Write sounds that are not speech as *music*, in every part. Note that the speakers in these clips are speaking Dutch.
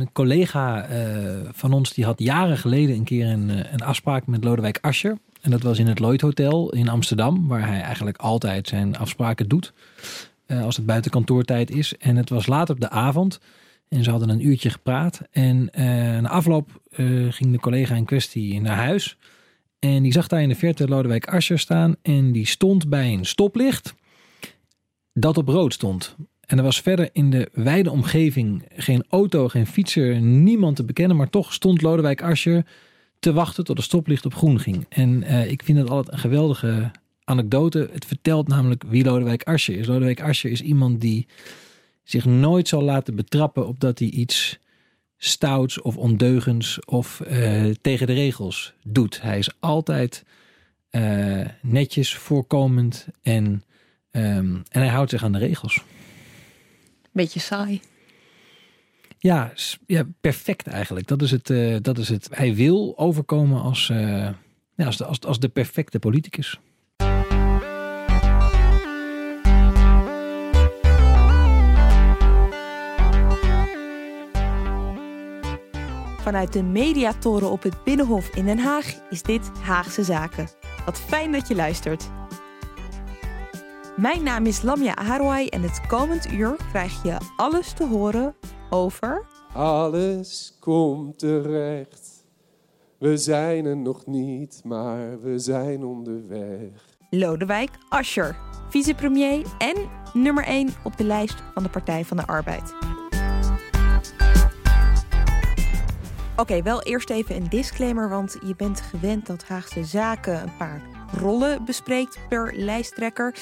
Een collega eh, van ons die had jaren geleden een keer een, eh, een afspraak met Lodewijk Asscher. En dat was in het Lloyd Hotel in Amsterdam, waar hij eigenlijk altijd zijn afspraken doet. eh, als het buiten kantoortijd is. En het was laat op de avond. En ze hadden een uurtje gepraat. En na afloop eh, ging de collega in kwestie naar huis. En die zag daar in de verte Lodewijk Asscher staan. En die stond bij een stoplicht dat op rood stond. En er was verder in de wijde omgeving geen auto, geen fietser, niemand te bekennen. Maar toch stond Lodewijk Asscher te wachten tot de stoplicht op groen ging. En eh, ik vind het altijd een geweldige anekdote. Het vertelt namelijk wie Lodewijk Asscher is. Lodewijk Asscher is iemand die zich nooit zal laten betrappen op dat hij iets stouts of ondeugends of eh, tegen de regels doet. Hij is altijd eh, netjes, voorkomend en, ehm, en hij houdt zich aan de regels. Beetje saai. Ja, ja perfect eigenlijk. Dat is het, eh, dat is het. Hij wil overkomen als, eh, ja, als, de, als, als de perfecte politicus. Vanuit de mediatoren op het Binnenhof in Den Haag is dit Haagse Zaken. Wat fijn dat je luistert. Mijn naam is Lamia Aharwai en het komend uur krijg je alles te horen over... Alles komt terecht. We zijn er nog niet, maar we zijn onderweg. Lodewijk Asscher, vicepremier en nummer 1 op de lijst van de Partij van de Arbeid. Oké, wel eerst even een disclaimer, want je bent gewend dat Haagse Zaken een paar rollen bespreekt per lijsttrekker.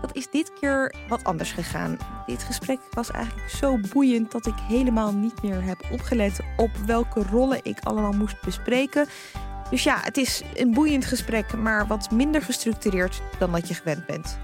Dat is dit keer wat anders gegaan. Dit gesprek was eigenlijk zo boeiend dat ik helemaal niet meer heb opgelet op welke rollen ik allemaal moest bespreken. Dus ja, het is een boeiend gesprek, maar wat minder gestructureerd dan dat je gewend bent.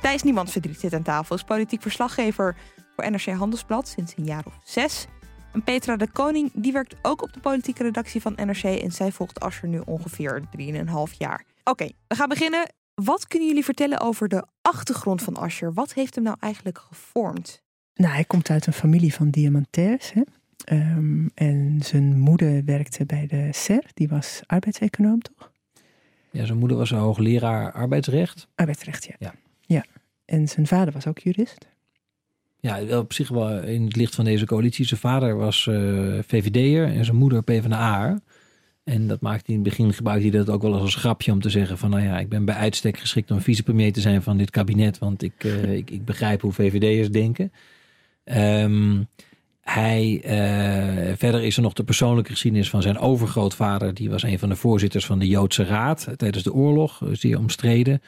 Thijs Niemand Verdriet zit aan tafel, is politiek verslaggever voor NRC Handelsblad sinds een jaar of zes. En Petra de Koning, die werkt ook op de politieke redactie van NRC en zij volgt Asscher nu ongeveer 3,5 jaar. Oké, we gaan beginnen. Wat kunnen jullie vertellen over de achtergrond van Asscher? Wat heeft hem nou eigenlijk gevormd? Nou, hij komt uit een familie van diamantairs. Hè? Ehm, en zijn moeder werkte bij de SER, die was arbeidseconoom, toch? Ja, zijn moeder was een hoogleraar arbeidsrecht. Arbeidsrecht, ja. Ja. ja. En zijn vader was ook jurist. Ja, wel op zich wel in het licht van deze coalitie. Zijn vader was eh VVD'er en zijn moeder PvdA'er. En dat maakte hij in het begin gebruikte hij dat ook wel als een grapje om te zeggen van nou ja, ik ben bij uitstek geschikt om vicepremier te zijn van dit kabinet, want ik, eh, ik, ik begrijp hoe VVD'ers denken. Ehm, hij, eh, verder is er nog de persoonlijke geschiedenis van zijn overgrootvader. Die was een van de voorzitters van de Joodse Raad tijdens de oorlog, zeer omstreden.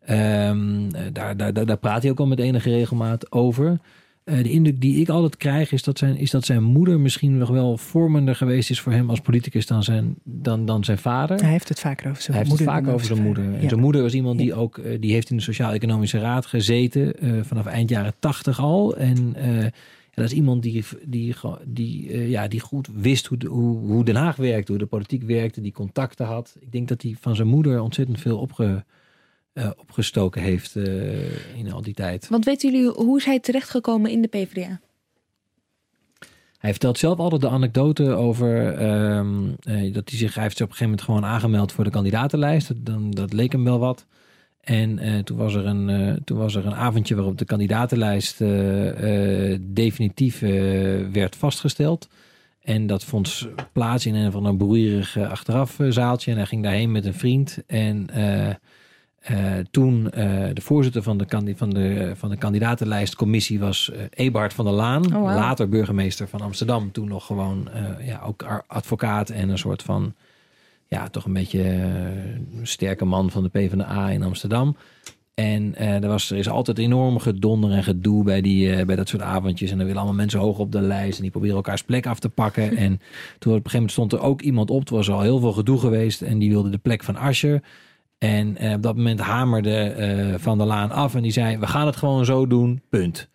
Ehm, eh, daar, daar, daar praat hij ook al met enige regelmaat over. Eh, de indruk die ik altijd krijg is dat, zijn, is dat zijn moeder misschien nog wel vormender geweest is voor hem als politicus dan zijn, dan, dan zijn vader. Hij heeft het vaker over zijn Hij heeft moeder. het vaak over zijn moeder. En Ja. zijn moeder was iemand die ook, eh, die heeft in de Sociaal-Economische Raad gezeten eh, vanaf eind jaren tachtig al. En dat is iemand die, die, die, ja, die goed wist hoe, de- hoe, hoe Den Haag werkte, hoe de politiek werkte, die contacten had. Ik denk dat hij van zijn moeder ontzettend veel opge, eh, opgestoken heeft eh, in al die tijd. Want weten jullie hoe is hij terechtgekomen in de PvdA? Hij vertelt zelf altijd de anekdote over ehm, eh, dat hij zich, hij heeft zich op een gegeven moment gewoon aangemeld voor de kandidatenlijst. Dat, dan, dat leek hem wel wat. En toen, was er een, toen was er een avondje waarop de kandidatenlijst definitief werd vastgesteld. En dat vond plaats in een van een broeierig eh, achteraf eh, zaaltje. En hij ging daarheen met een vriend. En eh, toen eh, de voorzitter van de, van de, van de kandidatenlijstcommissie was eh Eberhard van der Laan. Oh. Later burgemeester van Amsterdam. Toen nog gewoon ja, ook advocaat en een soort van... Ja, toch een beetje sterke man van de PvdA in Amsterdam. En er, was, er is altijd enorm gedonder en gedoe bij, die, bij dat soort avondjes. En dan willen allemaal mensen hoog op de lijst. En die proberen elkaars plek af te pakken. *laughs* en toen op een gegeven moment stond er ook iemand op. Er was al heel veel gedoe geweest. En die wilde de plek van Ascher. En eh, op dat moment hamerde eh, Van der Laan af. En die zei, we gaan het gewoon zo doen, punt.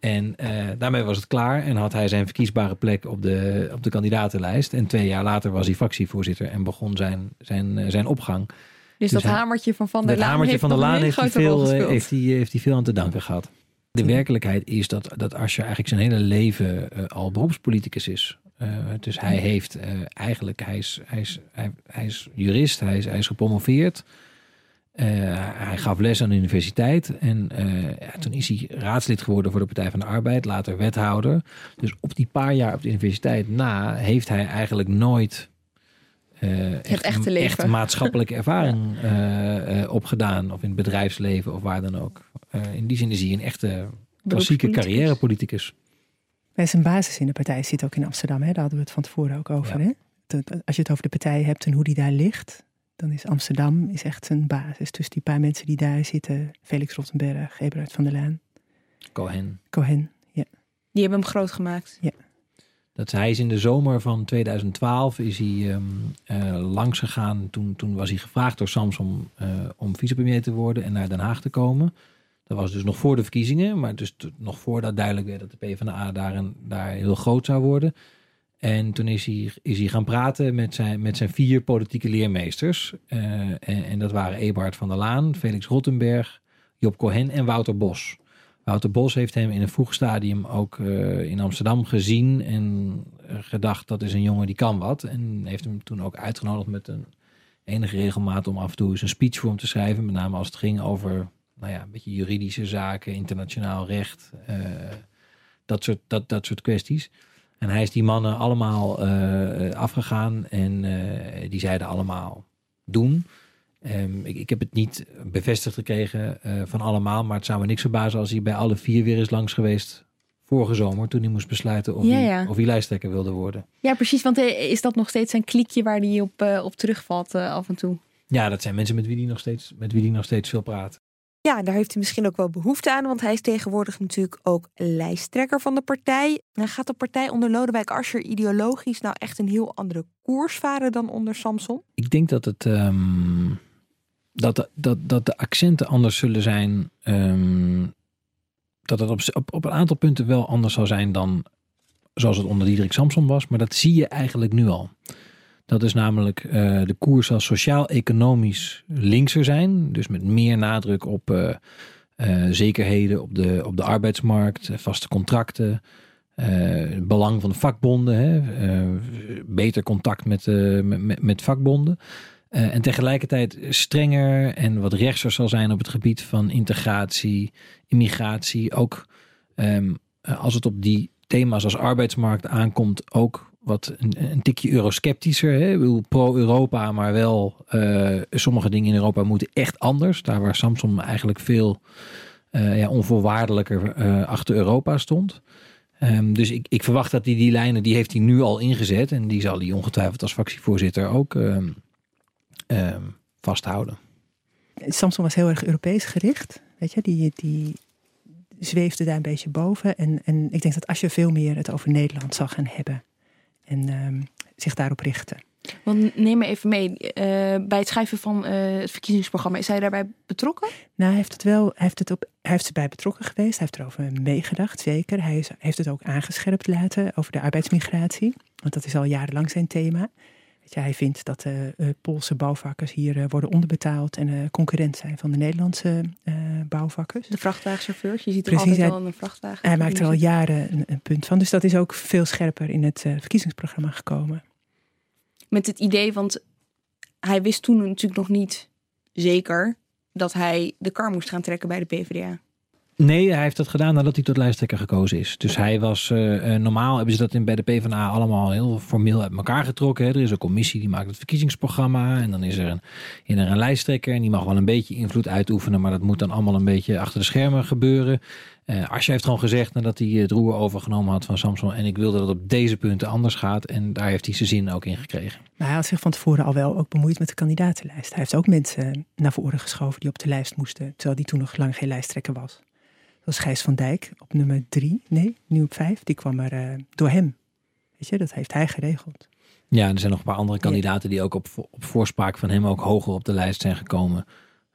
En eh, daarmee was het klaar. En had hij zijn verkiesbare plek op de, op de kandidatenlijst. En twee jaar later was hij fractievoorzitter. En begon zijn, zijn, zijn opgang. Dus, Dus dat hij- hamertje van Van der Dat Laan hamertje heeft van der Laan heeft hij, veel, heeft, hij, heeft hij veel aan te danken gehad. De werkelijkheid is dat, dat Asscher eigenlijk zijn hele leven al beroepspoliticus is. Eh, dus hij heeft eh, eigenlijk, hij is, hij, is, hij, hij is jurist, hij is, hij is gepromoveerd. Eh, hij gaf les aan de universiteit en ja, toen is hij raadslid geworden voor de Partij van de Arbeid, later wethouder. Dus op die paar jaar op de universiteit na heeft hij eigenlijk nooit echt, echte echt maatschappelijke *laughs* ervaring opgedaan. Of in het bedrijfsleven of waar dan ook. In die zin is hij een echte klassieke carrièrepoliticus. Bij zijn basis in de partij zit ook in Amsterdam. Hè? Daar hadden we het van tevoren ook over. Ja. Hè? Dat- Als je het over de partij hebt en hoe die daar ligt, dan is Amsterdam is echt zijn basis. Dus die paar mensen die daar zitten, Felix Rottenberg, Eberhard van der Laan, Cohen. Cohen. Ja. Die hebben hem groot gemaakt. Dat hij is in de zomer van 2012 is hij ehm, eh, langs gegaan. Toen, toen was hij gevraagd door Samson eh, om vicepremier te worden en naar Den Haag te komen. Dat was dus nog voor de verkiezingen, maar dus nog voordat duidelijk werd dat de PvdA daar, een, daar heel groot zou worden. En toen is hij, is hij gaan praten met zijn, met zijn vier politieke leermeesters. Eh, en, dat waren Eberhard van der Laan, Felix Rottenberg, Job Cohen en Wouter Bos. Wouter Bos heeft hem in een vroeg stadium ook eh, in Amsterdam gezien en gedacht dat is een jongen die kan wat. En heeft hem toen ook uitgenodigd met een enige regelmaat om af en toe eens een speech voor hem te schrijven. Met name als het ging over nou ja, een beetje juridische zaken, internationaal recht, eh, dat, soort, dat, dat soort kwesties. En hij is die mannen allemaal eh, afgegaan en eh, die zeiden allemaal doen. Ehm, ik, ik heb het niet bevestigd gekregen van allemaal, maar het zou me niks verbazen als hij bij alle vier weer is langs geweest vorige zomer, toen hij moest besluiten of, Ja, hij, ja. of hij lijsttrekker wilde worden. Ja, precies. Want is dat nog steeds zijn kliekje waar hij op, op terugvalt af en toe? Ja, dat zijn mensen met wie hij nog steeds, met wie hij nog steeds veel praat. Ja, daar heeft hij misschien ook wel behoefte aan, want hij is tegenwoordig natuurlijk ook lijsttrekker van de partij. En gaat de partij onder Lodewijk Asscher ideologisch nou echt een heel andere koers varen dan onder Samson? Ik denk dat het ehm, dat, dat, dat de accenten anders zullen zijn. ehm, dat het op, op, op een aantal punten wel anders zal zijn dan zoals het onder Diederik Samson was. Maar dat zie je eigenlijk nu al. Dat is namelijk eh, de koers zal sociaal-economisch linkser zijn. Dus met meer nadruk op eh, eh, zekerheden op de, op de arbeidsmarkt, vaste contracten. belang van de vakbonden, hè, beter contact met, met, met- vakbonden. En tegelijkertijd strenger en wat rechtser zal zijn op het gebied van integratie, immigratie. Ook ehm, eh, als het op die thema's als arbeidsmarkt aankomt, ook wat een, een tikje eurosceptischer. Hè? Pro-Europa, maar wel eh, sommige dingen in Europa moeten echt anders. Daar waar Samson eigenlijk veel eh, ja, onvoorwaardelijker eh, achter Europa stond. Ehm, dus ik, ik verwacht dat hij die lijnen, die heeft hij nu al ingezet. En die zal hij ongetwijfeld als fractievoorzitter ook ehm, ehm, vasthouden. Samson was heel erg Europees gericht. Weet je, die, die zweefde daar een beetje boven. En, en ik denk dat als je veel meer het over Nederland zal gaan hebben. En ehm, zich daarop richten. Want neem me even mee. eh, bij het schrijven van eh, het verkiezingsprogramma, is hij daarbij betrokken? Nou, hij heeft het wel, hij heeft, het op, hij heeft erbij betrokken geweest. Hij heeft erover meegedacht, zeker. Hij is, heeft het ook aangescherpt laten over de arbeidsmigratie. Want dat is al jarenlang zijn thema. Hij vindt dat de eh, Poolse bouwvakkers hier eh, worden onderbetaald en eh, concurrent zijn van de Nederlandse eh, bouwvakkers. De vrachtwagenchauffeurs. Je ziet er Precies, altijd hij- wel een vrachtwagen. Hij maakt er al jaren een, een punt van. Dus dat is ook veel scherper in het eh, verkiezingsprogramma gekomen. Met het idee, want hij wist toen natuurlijk nog niet zeker dat hij de kar moest gaan trekken bij de PvdA. Nee, hij heeft dat gedaan nadat hij tot lijsttrekker gekozen is. Dus hij was, uh, normaal hebben ze dat in, bij de PvdA allemaal heel formeel uit elkaar getrokken. Hè. Er is een commissie die maakt het verkiezingsprogramma. En dan is er een, in er een lijsttrekker en die mag wel een beetje invloed uitoefenen. Maar dat moet dan allemaal een beetje achter de schermen gebeuren. Uh, heeft gewoon gezegd nadat hij het roer overgenomen had van Samson. En ik wilde dat op deze punten anders gaat. En daar heeft hij zijn zin ook in gekregen. Maar hij had zich van tevoren al wel ook bemoeid met de kandidatenlijst. Hij heeft ook mensen naar voren geschoven die op de lijst moesten. Terwijl die toen nog lang geen lijsttrekker was was Gijs van Dijk op nummer drie, nee, nu op vijf. Die kwam er uh, door hem. Weet je, dat heeft hij geregeld. Ja, er zijn nog een paar andere kandidaten die ook op, op voorspraak van hem ook hoger op de lijst zijn gekomen.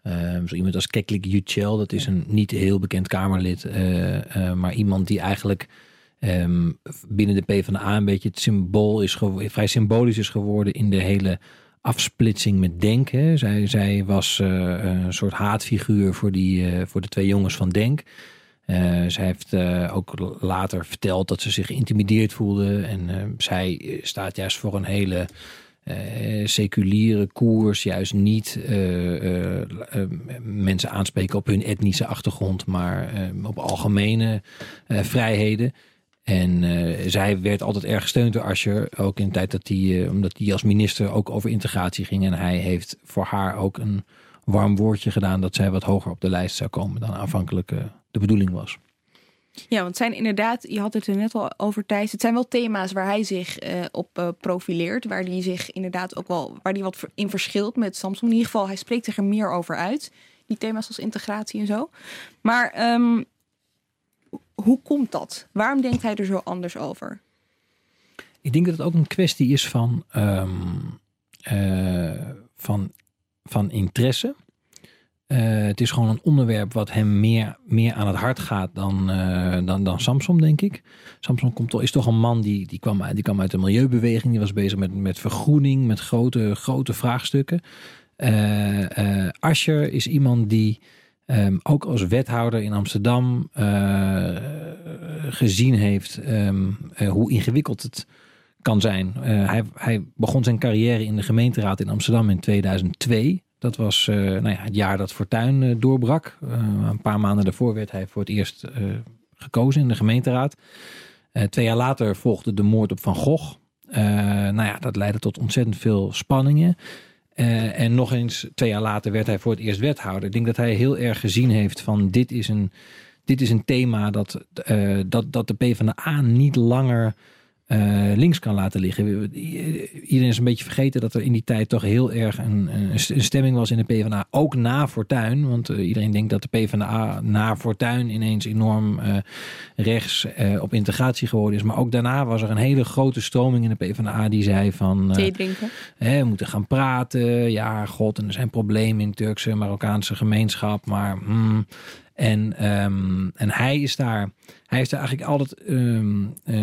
Uh, zo iemand als Keklik Yücel, dat is een niet heel bekend Kamerlid, uh, maar iemand die eigenlijk um, binnen de PvdA een beetje het symbool is vrij symbolisch is geworden in de hele afsplitsing met Denk. Hè. Zij, zij was een soort haatfiguur voor, die, voor de twee jongens van Denk. Uh, zij heeft uh, ook later verteld dat ze zich geïntimideerd voelde. En uh, zij staat juist voor een hele seculiere koers. Juist niet mensen aanspreken op hun etnische achtergrond, maar op algemene vrijheden. En zij werd altijd erg gesteund door Asscher. Ook in de tijd dat hij, omdat hij als minister ook over integratie ging. En hij heeft voor haar ook een warm woordje gedaan dat zij wat hoger op de lijst zou komen dan aanvankelijk de bedoeling was. Ja, want het zijn inderdaad, je had het er net al over Thijs, het zijn wel thema's waar hij zich uh, op uh, profileert, waar hij zich inderdaad ook wel, waar hij wat in verschilt met Samsung. In ieder geval, hij spreekt zich er meer over uit, die thema's als integratie en zo. Maar um, hoe komt dat? Waarom denkt hij er zo anders over? Ik denk dat het ook een kwestie is van, um, uh, van, van interesse. Uh, het is gewoon een onderwerp wat hem meer, meer aan het hart gaat dan, uh, dan, dan Samson, denk ik. Samson komt, is toch een man die, die, kwam, die kwam uit de milieubeweging. Die was bezig met, met vergroening, met grote, grote vraagstukken. Uh, Ascher is iemand die um, ook als wethouder in Amsterdam gezien heeft um, hoe ingewikkeld het kan zijn. hij, hij begon zijn carrière in de gemeenteraad in Amsterdam in 2002. Dat was uh, nou ja, het jaar dat Fortuin uh, doorbrak. Uh, een paar maanden daarvoor werd hij voor het eerst gekozen in de gemeenteraad. twee jaar later volgde de moord op Van Gogh. nou ja, dat leidde tot ontzettend veel spanningen. en nog eens twee jaar later werd hij voor het eerst wethouder. Ik denk dat hij heel erg gezien heeft van dit is een, dit is een thema dat, dat, dat de PvdA niet langer uh, links kan laten liggen. Iedereen is een beetje vergeten dat er in die tijd toch heel erg een, een stemming was in de PvdA. Ook na Fortuin. Want uh, iedereen denkt dat de PvdA na Fortuin ineens enorm uh, rechts op integratie geworden is. Maar ook daarna was er een hele grote stroming in de PvdA die zei van... Thee drinken. Hè, we moeten gaan praten. Ja, god, en er zijn problemen in Turkse, Marokkaanse gemeenschap. Maar... Hmm, en, um, en hij is daar, hij heeft daar eigenlijk altijd um, uh,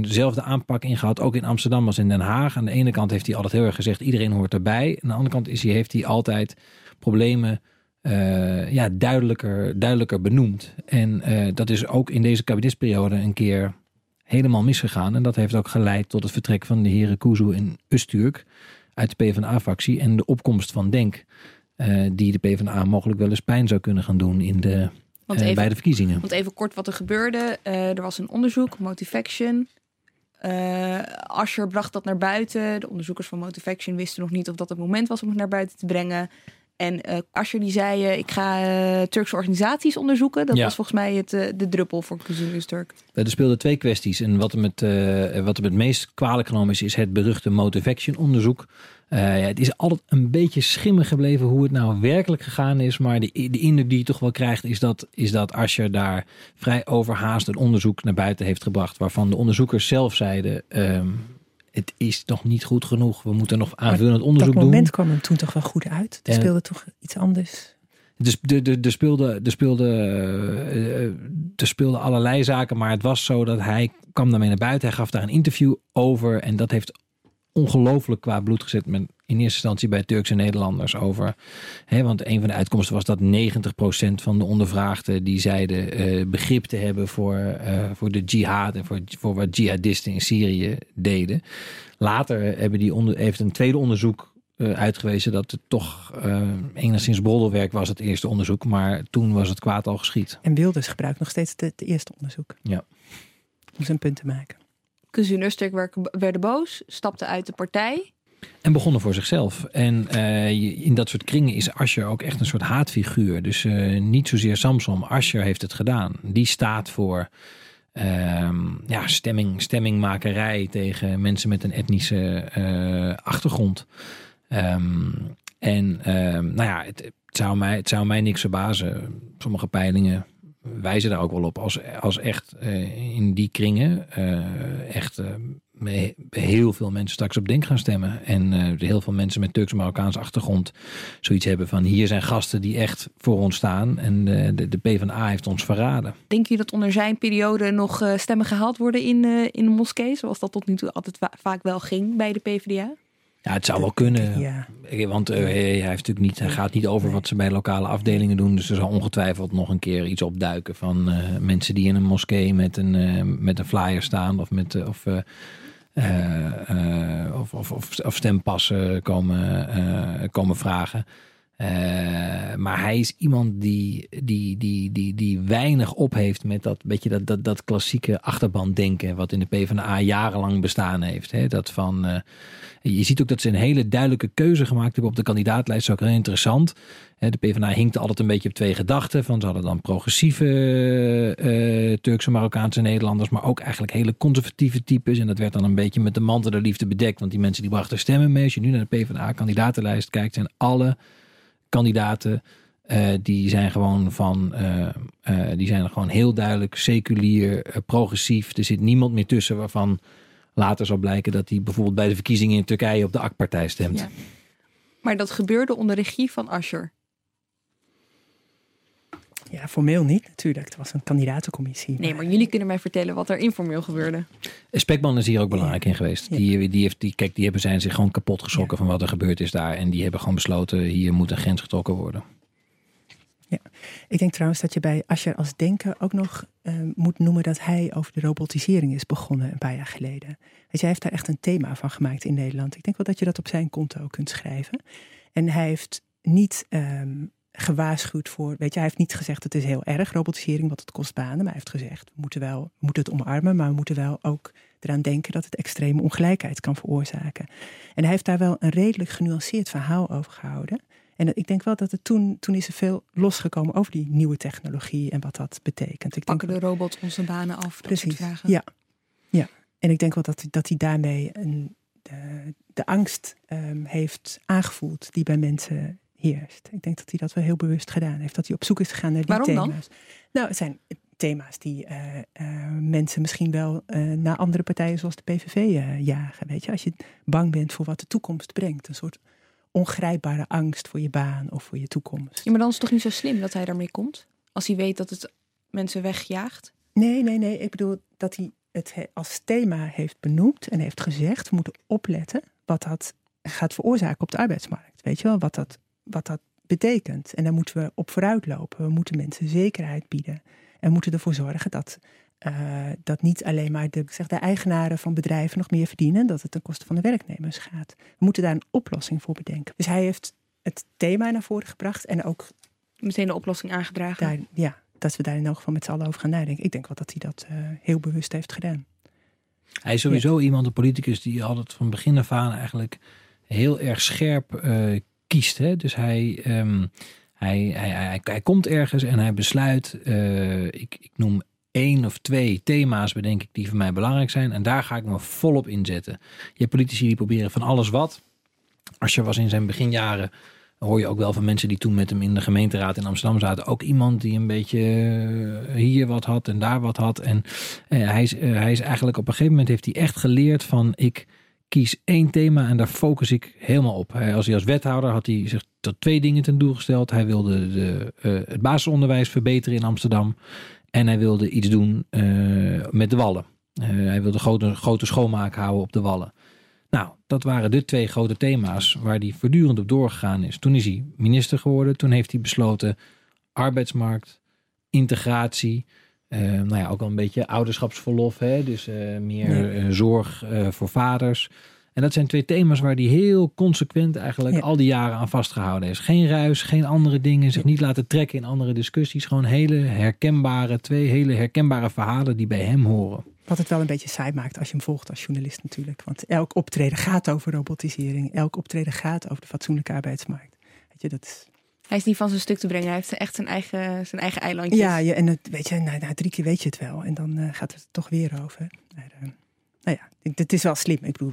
dezelfde aanpak in gehad, ook in Amsterdam als in Den Haag. Aan de ene kant heeft hij altijd heel erg gezegd, iedereen hoort erbij. Aan de andere kant is hij, heeft hij altijd problemen uh, ja, duidelijker, duidelijker benoemd. En uh, dat is ook in deze kabinetsperiode een keer helemaal misgegaan. En dat heeft ook geleid tot het vertrek van de heren Kuzu en Usturk uit de PvdA-fractie en de opkomst van Denk. Uh, die de PvdA mogelijk wel eens pijn zou kunnen gaan doen in de, even, bij de verkiezingen. Want even kort wat er gebeurde. Uh, er was een onderzoek, Motivaction. Asher bracht dat naar buiten. De onderzoekers van Motivaction wisten nog niet of dat het moment was om het naar buiten te brengen. En uh, Asher die zei, uh, ik ga uh, Turkse organisaties onderzoeken. Dat ja. was volgens mij het, de druppel voor Kuzunus Turk. Er speelden twee kwesties. En wat hem het, wat hem het meest kwalijk genomen is, is het beruchte Motivation onderzoek. Ja, het is altijd een beetje schimmig gebleven hoe het nou werkelijk gegaan is. Maar de, de indruk die je toch wel krijgt is dat, is dat daar vrij overhaast een onderzoek naar buiten heeft gebracht. Waarvan de onderzoekers zelf zeiden... Um, het is nog niet goed genoeg. We moeten nog aanvullend onderzoek doen. Dat moment kwam hem toen toch wel goed uit. Er speelde toch iets anders. Dus er, speelde, er, speelde, er speelde allerlei zaken, maar het was zo dat hij kwam daarmee naar buiten. Hij gaf daar een interview over en dat heeft ongelooflijk qua bloed gezet in eerste instantie bij Turkse Nederlanders over. Hè, want een van de uitkomsten was dat 90% van de ondervraagden die zeiden uh, begrip te hebben voor, uh, voor de jihad en voor, voor wat jihadisten in Syrië deden. Later hebben die onder, heeft een tweede onderzoek eh, uitgewezen dat het toch enigszins broddelwerk was, het eerste onderzoek. Maar toen was het kwaad al geschied. En Wilders gebruikt nog steeds het, eerste onderzoek. Ja. Om zijn punt te maken. Kus en werden boos, stapte uit de partij. En begonnen voor zichzelf. En uh, in dat soort kringen is Ascher ook echt een soort haatfiguur. Dus uh, niet zozeer Samson, Ascher heeft het gedaan. Die staat voor uh, ja, stemming, stemmingmakerij tegen mensen met een etnische uh, achtergrond. Um, en ehm, nou ja, het, het, zou mij, het zou mij niks verbazen. Sommige peilingen wijzen daar ook wel op. Als, als echt in die kringen echt heel veel mensen straks op Denk gaan stemmen. En heel veel mensen met Turks-Marokkaanse achtergrond zoiets hebben van... hier zijn gasten die echt voor ons staan en de, de, PvdA heeft ons verraden. Denk je dat onder zijn periode nog stemmen gehaald worden in, in de moskee... zoals dat tot nu toe altijd va vaak wel ging bij de PvdA? Ja, het zou wel kunnen. Ja. Want uh, hij, heeft natuurlijk niet, hij gaat niet over wat ze bij lokale afdelingen doen. Dus er zal ongetwijfeld nog een keer iets opduiken van uh, mensen die in een moskee met een, uh, met een flyer staan of met of uh, of, of, of, of, stempassen komen, uh, komen vragen. Maar hij is iemand die, die, die, die, die weinig op heeft met dat, beetje dat, dat, dat klassieke achterbandenken. wat in de PvdA jarenlang bestaan heeft. Hè? Dat van je ziet ook dat ze een hele duidelijke keuze gemaakt hebben op de kandidaatlijst. Dat is ook heel interessant. De PvdA hinkte altijd een beetje op twee gedachten. Van ze hadden dan progressieve uh, Turkse, Marokkaanse Nederlanders. Maar ook eigenlijk hele conservatieve types. En dat werd dan een beetje met de mantel der liefde bedekt. Want die mensen die brachten stemmen mee. Als je nu naar de PvdA-kandidatenlijst kijkt, zijn alle kandidaten... Uh, die zijn gewoon van, uh, uh, die zijn gewoon heel duidelijk seculier, progressief. Er zit niemand meer tussen waarvan later zal blijken dat hij bijvoorbeeld bij de verkiezingen in Turkije op de AK-partij stemt. Maar dat gebeurde onder regie van Asscher. Ja, formeel niet natuurlijk. Het was een kandidatencommissie. Nee, maar jullie kunnen mij vertellen wat er informeel gebeurde. Spekman is hier ook belangrijk in geweest. Die, die, heeft, die, kijk, die hebben zijn zich gewoon kapot geschrokken van wat er gebeurd is daar. En die hebben gewoon besloten, hier moet een grens getrokken worden. Ja, ik denk trouwens dat je bij Ascher als denker ook nog uh, moet noemen dat hij over de robotisering is begonnen een paar jaar geleden. Weet je, hij heeft daar echt een thema van gemaakt in Nederland. Ik denk wel dat je dat op zijn konto kunt schrijven. En hij heeft niet um, gewaarschuwd voor, weet je, hij heeft niet gezegd het is heel erg robotisering, wat het kost banen. Maar hij heeft gezegd, we moeten wel, we moeten het omarmen, maar we moeten wel ook eraan denken dat het extreme ongelijkheid kan veroorzaken. En hij heeft daar wel een redelijk genuanceerd verhaal over gehouden. En ik denk wel dat het toen, toen is er veel losgekomen over die nieuwe technologie en wat dat betekent. Ik Pakken de robots onze banen af? Precies, ja. ja. En ik denk wel dat, dat hij daarmee een, de, de angst um, heeft aangevoeld die bij mensen heerst. Ik denk dat hij dat wel heel bewust gedaan heeft. Dat hij op zoek is gegaan naar die Waarom thema's. Dan? Nou, het zijn thema's die uh, uh, mensen misschien wel uh, naar andere partijen zoals de PVV jagen. Weet je, als je bang bent voor wat de toekomst brengt. Een soort ongrijpbare angst voor je baan of voor je toekomst. Ja, maar dan is het toch niet zo slim dat hij daarmee komt? Als hij weet dat het mensen wegjaagt? Nee, nee, nee. Ik bedoel dat hij het als thema heeft benoemd en heeft gezegd: we moeten opletten wat dat gaat veroorzaken op de arbeidsmarkt. Weet je wel, wat dat, wat dat betekent. En daar moeten we op vooruit lopen. We moeten mensen zekerheid bieden. En moeten ervoor zorgen dat uh, dat niet alleen maar de, zeg, de eigenaren van bedrijven nog meer verdienen, dat het ten koste van de werknemers gaat. We moeten daar een oplossing voor bedenken. Dus hij heeft het thema naar voren gebracht en ook meteen de oplossing aangedragen. Daar, ja, dat we daar in elk geval met z'n allen over gaan nadenken. Ik denk wel dat hij dat uh, heel bewust heeft gedaan. Hij is sowieso iemand, een politicus, die altijd van begin af aan eigenlijk heel erg scherp uh, kiest. Hè? Dus hij, um, hij, hij, hij, hij, komt ergens en hij besluit, uh, ik, ik noem één of twee thema's bedenk ik die voor mij belangrijk zijn. En daar ga ik me volop inzetten. Je hebt politici die proberen van alles wat. Als je was in zijn beginjaren, hoor je ook wel van mensen die toen met hem in de gemeenteraad in Amsterdam zaten. Ook iemand die een beetje eh, hier wat had en daar wat had. En uh, hij, is, hij is eigenlijk op een gegeven moment heeft hij echt geleerd van ik kies één thema en daar focus ik helemaal op. Als hij als wethouder had hij zich tot twee dingen ten doel gesteld. Hij wilde de, het basisonderwijs verbeteren in Amsterdam. En hij wilde iets doen uh, met de wallen. Uh, hij wilde grote, grote schoonmaak houden op de wallen. Nou, dat waren de twee grote thema's waar hij voortdurend op doorgegaan is. Toen is hij minister geworden. Toen heeft hij besloten arbeidsmarkt, integratie. Uh, nou ja, ook al een beetje ouderschapsverlof. Hè? Dus meer zorg voor vaders. En dat zijn twee thema's waar hij heel consequent eigenlijk Ja. al die jaren aan vastgehouden is. Geen ruis, geen andere dingen, zich niet laten trekken in andere discussies. Gewoon hele herkenbare, twee hele herkenbare verhalen die bij hem horen. Wat het wel een beetje saai maakt als je hem volgt als journalist natuurlijk. Want elk optreden gaat over robotisering. Elk optreden gaat over de fatsoenlijke arbeidsmarkt. Weet je, dat is... Hij is niet van zijn stuk te brengen. Hij heeft echt zijn eigen, zijn eigen eilandje. Ja, je, en het, weet je, na, na drie keer weet je het wel. En dan eh, gaat het er toch weer over. Maar, eh, nou ja, het is wel slim. Ik bedoel,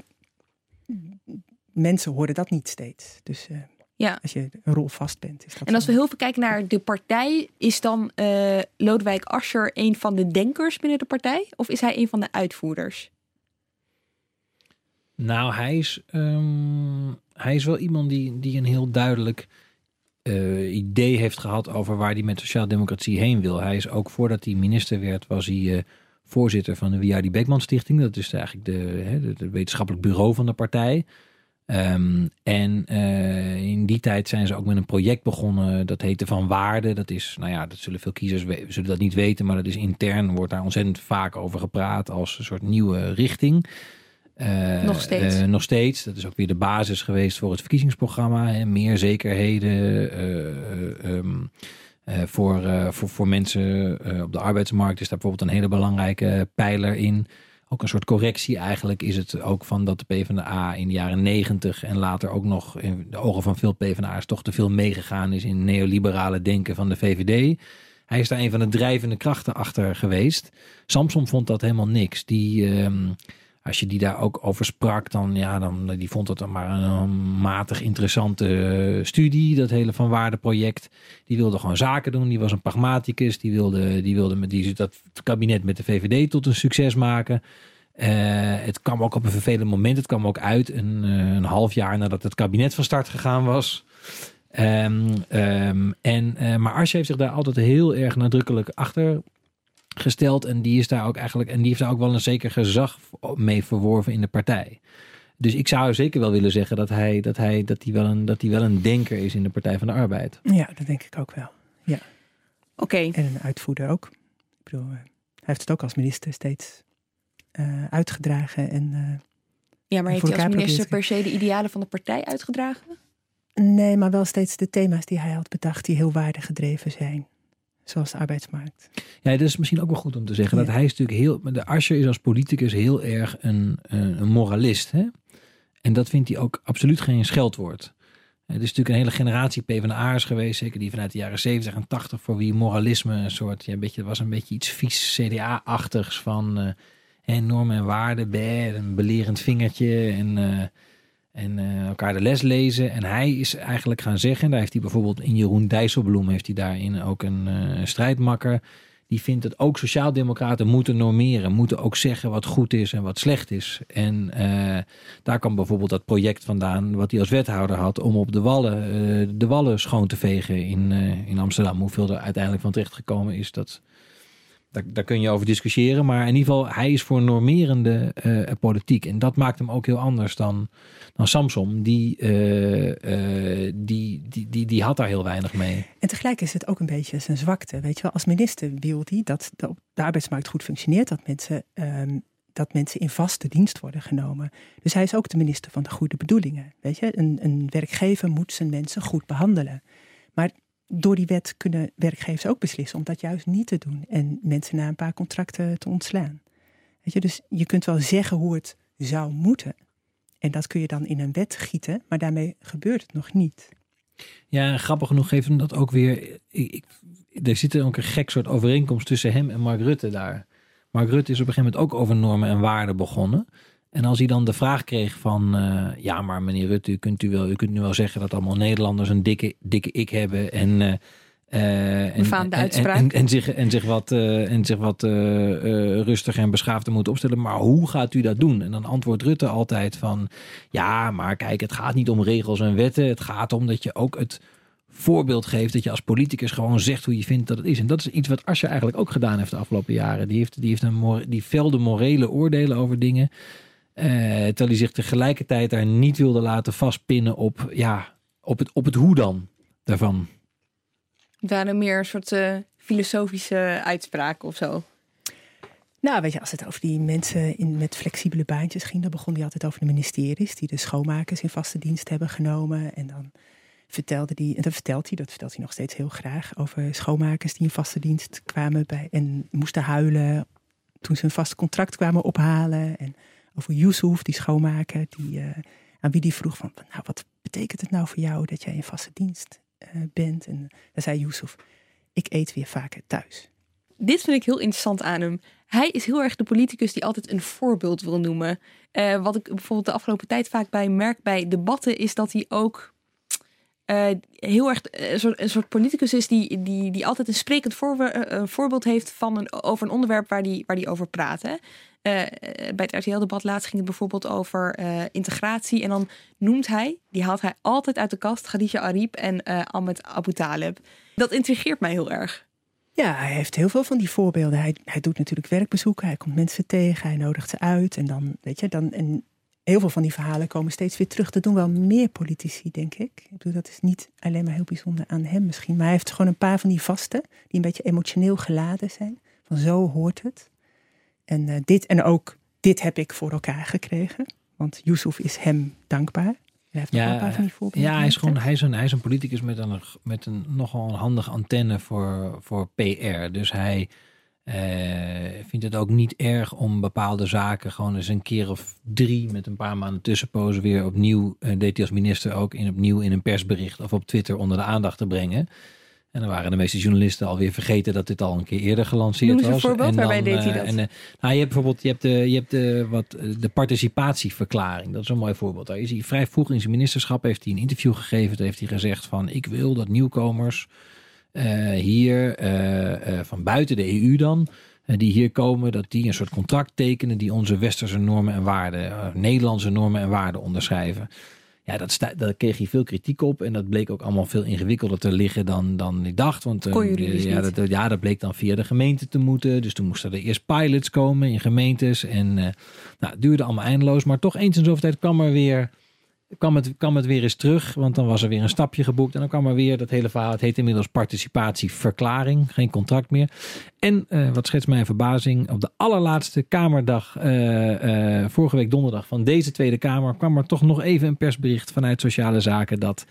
mensen horen dat niet steeds. Dus eh, Ja. als je een rol vast bent, is dat En als we heel veel kijken naar de partij, is dan eh, Lodewijk Asscher een van de denkers binnen de partij? Of is hij een van de uitvoerders? Nou, hij is, ehm, hij is wel iemand die, die een heel duidelijk eh, idee heeft gehad over waar hij met sociaaldemocratie heen wil. Hij is ook voordat hij minister werd, was hij eh, voorzitter van de Wiardi Beckman Stichting. Dat is eigenlijk de, hè, wetenschappelijk bureau van de partij. Ehm, en eh, in die tijd zijn ze ook met een project begonnen. Dat heette Van Waarde. Dat is, nou ja, dat zullen veel kiezers zullen dat niet weten. Maar dat is intern, wordt daar ontzettend vaak over gepraat als een soort nieuwe richting. Eh, Nog steeds. eh, nog steeds. Dat is ook weer de basis geweest voor het verkiezingsprogramma. Hè. Meer zekerheden eh, eh, ehm, eh, voor, voor, voor mensen op de arbeidsmarkt is daar bijvoorbeeld een hele belangrijke pijler in. Ook een soort correctie eigenlijk is het ook van dat de PvdA in de jaren negentig en later ook nog in de ogen van veel PvdA's toch te veel meegegaan is in neoliberale denken van de VVD. Hij is daar een van de drijvende krachten achter geweest. Samson vond dat helemaal niks. Die, ehm, als je die daar ook over sprak, dan, ja, dan die vond het dan maar een matig interessante eh, studie, dat hele Van Waarde project. Die wilde gewoon zaken doen. Die was een pragmaticus. Die wilde, die wilde met die, dat kabinet met de VVD tot een succes maken. Eh, het kwam ook op een vervelend moment. Het kwam ook uit een, eh, een half jaar nadat het kabinet van start gegaan was. Ehm, ehm, en, maar Ars heeft zich daar altijd heel erg nadrukkelijk achter gesteld. En die is daar ook eigenlijk. En die heeft daar ook wel een zeker gezag mee verworven in de partij. Dus ik zou zeker wel willen zeggen dat hij, dat hij, dat hij, wel, een, dat hij wel een denker is in de Partij van de Arbeid. Ja, dat denk ik ook wel. Oké, En een uitvoerder ook. Ik bedoel, eh, hij heeft het ook als minister steeds eh, uitgedragen. En, eh, ja, maar heeft hij als minister per se de idealen van de partij uitgedragen? nee, maar wel steeds de thema's die hij had bedacht, die heel waardegedreven zijn. Zoals de arbeidsmarkt. Ja, dat is misschien ook wel goed om te zeggen. Ja. Dat hij is natuurlijk heel. De Asscher is als politicus heel erg een, een, een moralist. Hè? En dat vindt hij ook absoluut geen scheldwoord. Het is natuurlijk een hele generatie PvdA'ers geweest, zeker die vanuit de jaren 70 en 80, voor wie moralisme een soort, ja, een beetje, was een beetje iets vies CDA-achtigs van eh, hè, normen en waarden, bé, een belerend vingertje en, eh, en eh, elkaar de les lezen. En hij is eigenlijk gaan zeggen, daar heeft hij bijvoorbeeld in Jeroen Dijsselbloem, heeft hij daarin ook een eh, strijdmakker. Die vindt dat ook sociaaldemocraten moeten normeren, moeten ook zeggen wat goed is en wat slecht is. En eh, daar kwam bijvoorbeeld dat project vandaan wat hij als wethouder had om op de wallen, de wallen schoon te vegen in, in Amsterdam. Hoeveel er uiteindelijk van terecht gekomen is, dat, daar, kun je over discussiëren. Maar in ieder geval, hij is voor normerende eh, politiek. En dat maakt hem ook heel anders dan, dan Samson. Die, eh, eh, die, die, die, die had daar heel weinig mee. En tegelijk is het ook een beetje zijn zwakte. Weet je wel, als minister wil hij dat de, de arbeidsmarkt goed functioneert, dat mensen, ehm, dat mensen in vaste dienst worden genomen. Dus hij is ook de minister van de goede bedoelingen. Weet je, een, een werkgever moet zijn mensen goed behandelen. Maar door die wet kunnen werkgevers ook beslissen om dat juist niet te doen en mensen na een paar contracten te ontslaan. Weet je, dus je kunt wel zeggen hoe het zou moeten. En dat kun je dan in een wet gieten, maar daarmee gebeurt het nog niet. Ja, grappig genoeg geeft hem dat ook weer. Ik, er zit ook een gek soort overeenkomst tussen hem en Mark Rutte daar. Mark Rutte is op een gegeven moment ook over normen en waarden begonnen. En als hij dan de vraag kreeg van, eh, ja, maar meneer Rutte, u kunt, u, wel, u kunt nu wel zeggen dat allemaal Nederlanders een dikke, dikke ik hebben en, eh, eh, en, Befaamde en, uitspraak. en, en zich, en zich wat, en zich wat rustiger en beschaafder moet opstellen. Maar hoe gaat u dat doen? En dan antwoordt Rutte altijd van, ja, maar kijk, het gaat niet om regels en wetten. Het gaat om dat je ook het voorbeeld geeft dat je als politicus gewoon zegt hoe je vindt dat het is. En dat is iets wat Asscher eigenlijk ook gedaan heeft de afgelopen jaren. Die heeft, die heeft een die velde morele oordelen over dingen. Eh, terwijl hij zich tegelijkertijd daar niet wilde laten vastpinnen op, ja, op, het, op het hoe dan daarvan. Het waren meer een soort eh, filosofische uitspraken of zo. Nou, weet je, als het over die mensen in, met flexibele baantjes ging, dan begon hij altijd over de ministeries die de schoonmakers in vaste dienst hebben genomen. En dan vertelde hij, en dat vertelt hij, dat vertelt hij nog steeds heel graag, over schoonmakers die in vaste dienst kwamen bij, en moesten huilen toen ze een vast contract kwamen ophalen. En over Yusuf, die schoonmaker, die, uh, aan wie die vroeg van, nou, wat betekent het nou voor jou dat jij in vaste dienst uh, bent? En dan zei Yusuf, ik eet weer vaker thuis. Dit vind ik heel interessant aan hem. Hij is heel erg de politicus die altijd een voorbeeld wil noemen. Wat ik bijvoorbeeld de afgelopen tijd vaak bij merk bij debatten, is dat hij ook heel erg een soort, politicus is die, die, die altijd een sprekend voor, voorbeeld heeft van een, over een onderwerp waar die, waar die over praat. Uh, bij het RTL-debat laatst ging het bijvoorbeeld over uh, integratie. En dan noemt hij, die haalt hij altijd uit de kast, Khadija Arib en Ahmed Abu Talib. Dat intrigeert mij heel erg. Ja, hij heeft heel veel van die voorbeelden. Hij, hij doet natuurlijk werkbezoeken, hij komt mensen tegen, hij nodigt ze uit. En dan, weet je, dan, en heel veel van die verhalen komen steeds weer terug. Dat doen wel meer politici, denk ik. Ik bedoel, dat is niet alleen maar heel bijzonder aan hem misschien. Maar hij heeft gewoon een paar van die vaste, die een beetje emotioneel geladen zijn. Van zo hoort het. En uh, dit en ook dit heb ik voor elkaar gekregen. Want Yusuf is hem dankbaar. Hij heeft ja, een paar van die voorbeelden. Ja, hij is gewoon hij is een, hij is een politicus met een, met een nogal een handige antenne voor, voor PR. Dus hij uh, vindt het ook niet erg om bepaalde zaken gewoon eens een keer of drie met een paar maanden tussenpozen weer opnieuw, uh, deed hij als minister ook in opnieuw in een persbericht of op Twitter onder de aandacht te brengen. En dan waren de meeste journalisten alweer vergeten dat dit al een keer eerder gelanceerd was. Een voorbeeld, en dan, waarbij deed hij dat? En, uh, nou, je hebt bijvoorbeeld je hebt de, je hebt de, wat, de participatieverklaring. Dat is een mooi voorbeeld. Daar is hij vrij vroeg in zijn ministerschap heeft hij een interview gegeven. Daar heeft hij gezegd van ik wil dat nieuwkomers uh, hier uh, van buiten de EU dan die hier komen, dat die een soort contract tekenen die onze westerse normen en waarden, Nederlandse normen en waarden onderschrijven. Ja, dat sta, daar kreeg hij veel kritiek op. En dat bleek ook allemaal veel ingewikkelder te liggen dan, dan ik dacht. Want uh, dus ja, dat, ja, dat bleek dan via de gemeente te moeten. Dus toen moesten er eerst pilots komen in gemeentes. En uh, nou, het duurde allemaal eindeloos. Maar toch eens in zoveel tijd kwam er weer kwam het, het weer eens terug, want dan was er weer een stapje geboekt. En dan kwam er weer dat hele verhaal. Het heet inmiddels participatieverklaring, geen contract meer. En uh, wat schetst mijn verbazing, op de allerlaatste Kamerdag, uh, uh, vorige week donderdag van deze Tweede Kamer, kwam er toch nog even een persbericht vanuit Sociale Zaken dat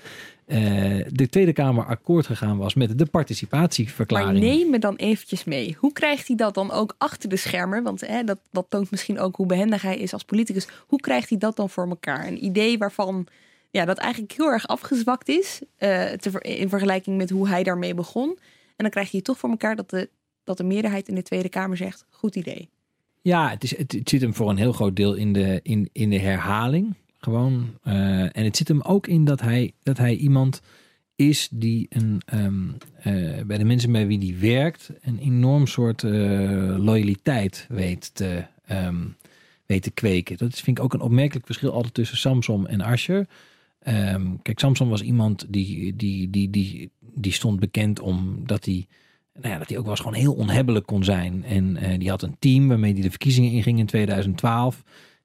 de Tweede Kamer akkoord gegaan was met de participatieverklaring. Maar neem me dan eventjes mee. Hoe krijgt hij dat dan ook achter de schermen? Want hè, dat, dat toont misschien ook hoe behendig hij is als politicus. Hoe krijgt hij dat dan voor elkaar? Een idee waarvan ja, dat eigenlijk heel erg afgezwakt is te, in vergelijking met hoe hij daarmee begon. En dan krijg je toch voor elkaar dat de dat de meerderheid in de Tweede Kamer zegt: goed idee. Ja, het, is, het, het zit hem voor een heel groot deel in de, in, in de herhaling. Gewoon. Uh, en het zit hem ook in dat hij, dat hij iemand is die een, um, uh, bij de mensen bij wie die werkt een enorm soort uh, loyaliteit weet te, um, weet te kweken. Dat vind ik ook een opmerkelijk verschil altijd tussen Samson en Asher. Um, kijk, Samson was iemand die, die, die, die, die stond bekend omdat hij nou ja, dat hij ook wel eens gewoon heel onhebbelijk kon zijn. En die had een team waarmee hij de verkiezingen inging in 2012.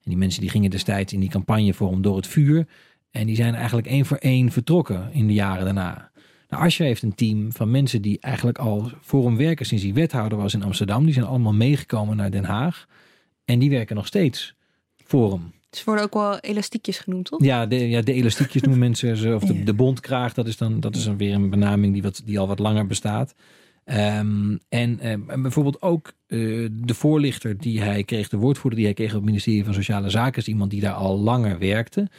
En die mensen die gingen destijds in die campagne voor hem door het vuur. En die zijn eigenlijk één voor één vertrokken in de jaren daarna. Nou, Asje heeft een team van mensen die eigenlijk al voor hem werken sinds hij wethouder was in Amsterdam. Die zijn allemaal meegekomen naar Den Haag. En die werken nog steeds voor hem. Ze worden ook wel elastiekjes genoemd, toch? Ja, de, ja, de elastiekjes noemen mensen ze. Of de, de bondkraag, dat is dan dat is dan weer een benaming die, wat, die al wat langer bestaat. Um, en, um, en, bijvoorbeeld ook uh, de voorlichter die hij kreeg, de woordvoerder die hij kreeg op het ministerie van Sociale Zaken, is iemand die daar al langer werkte.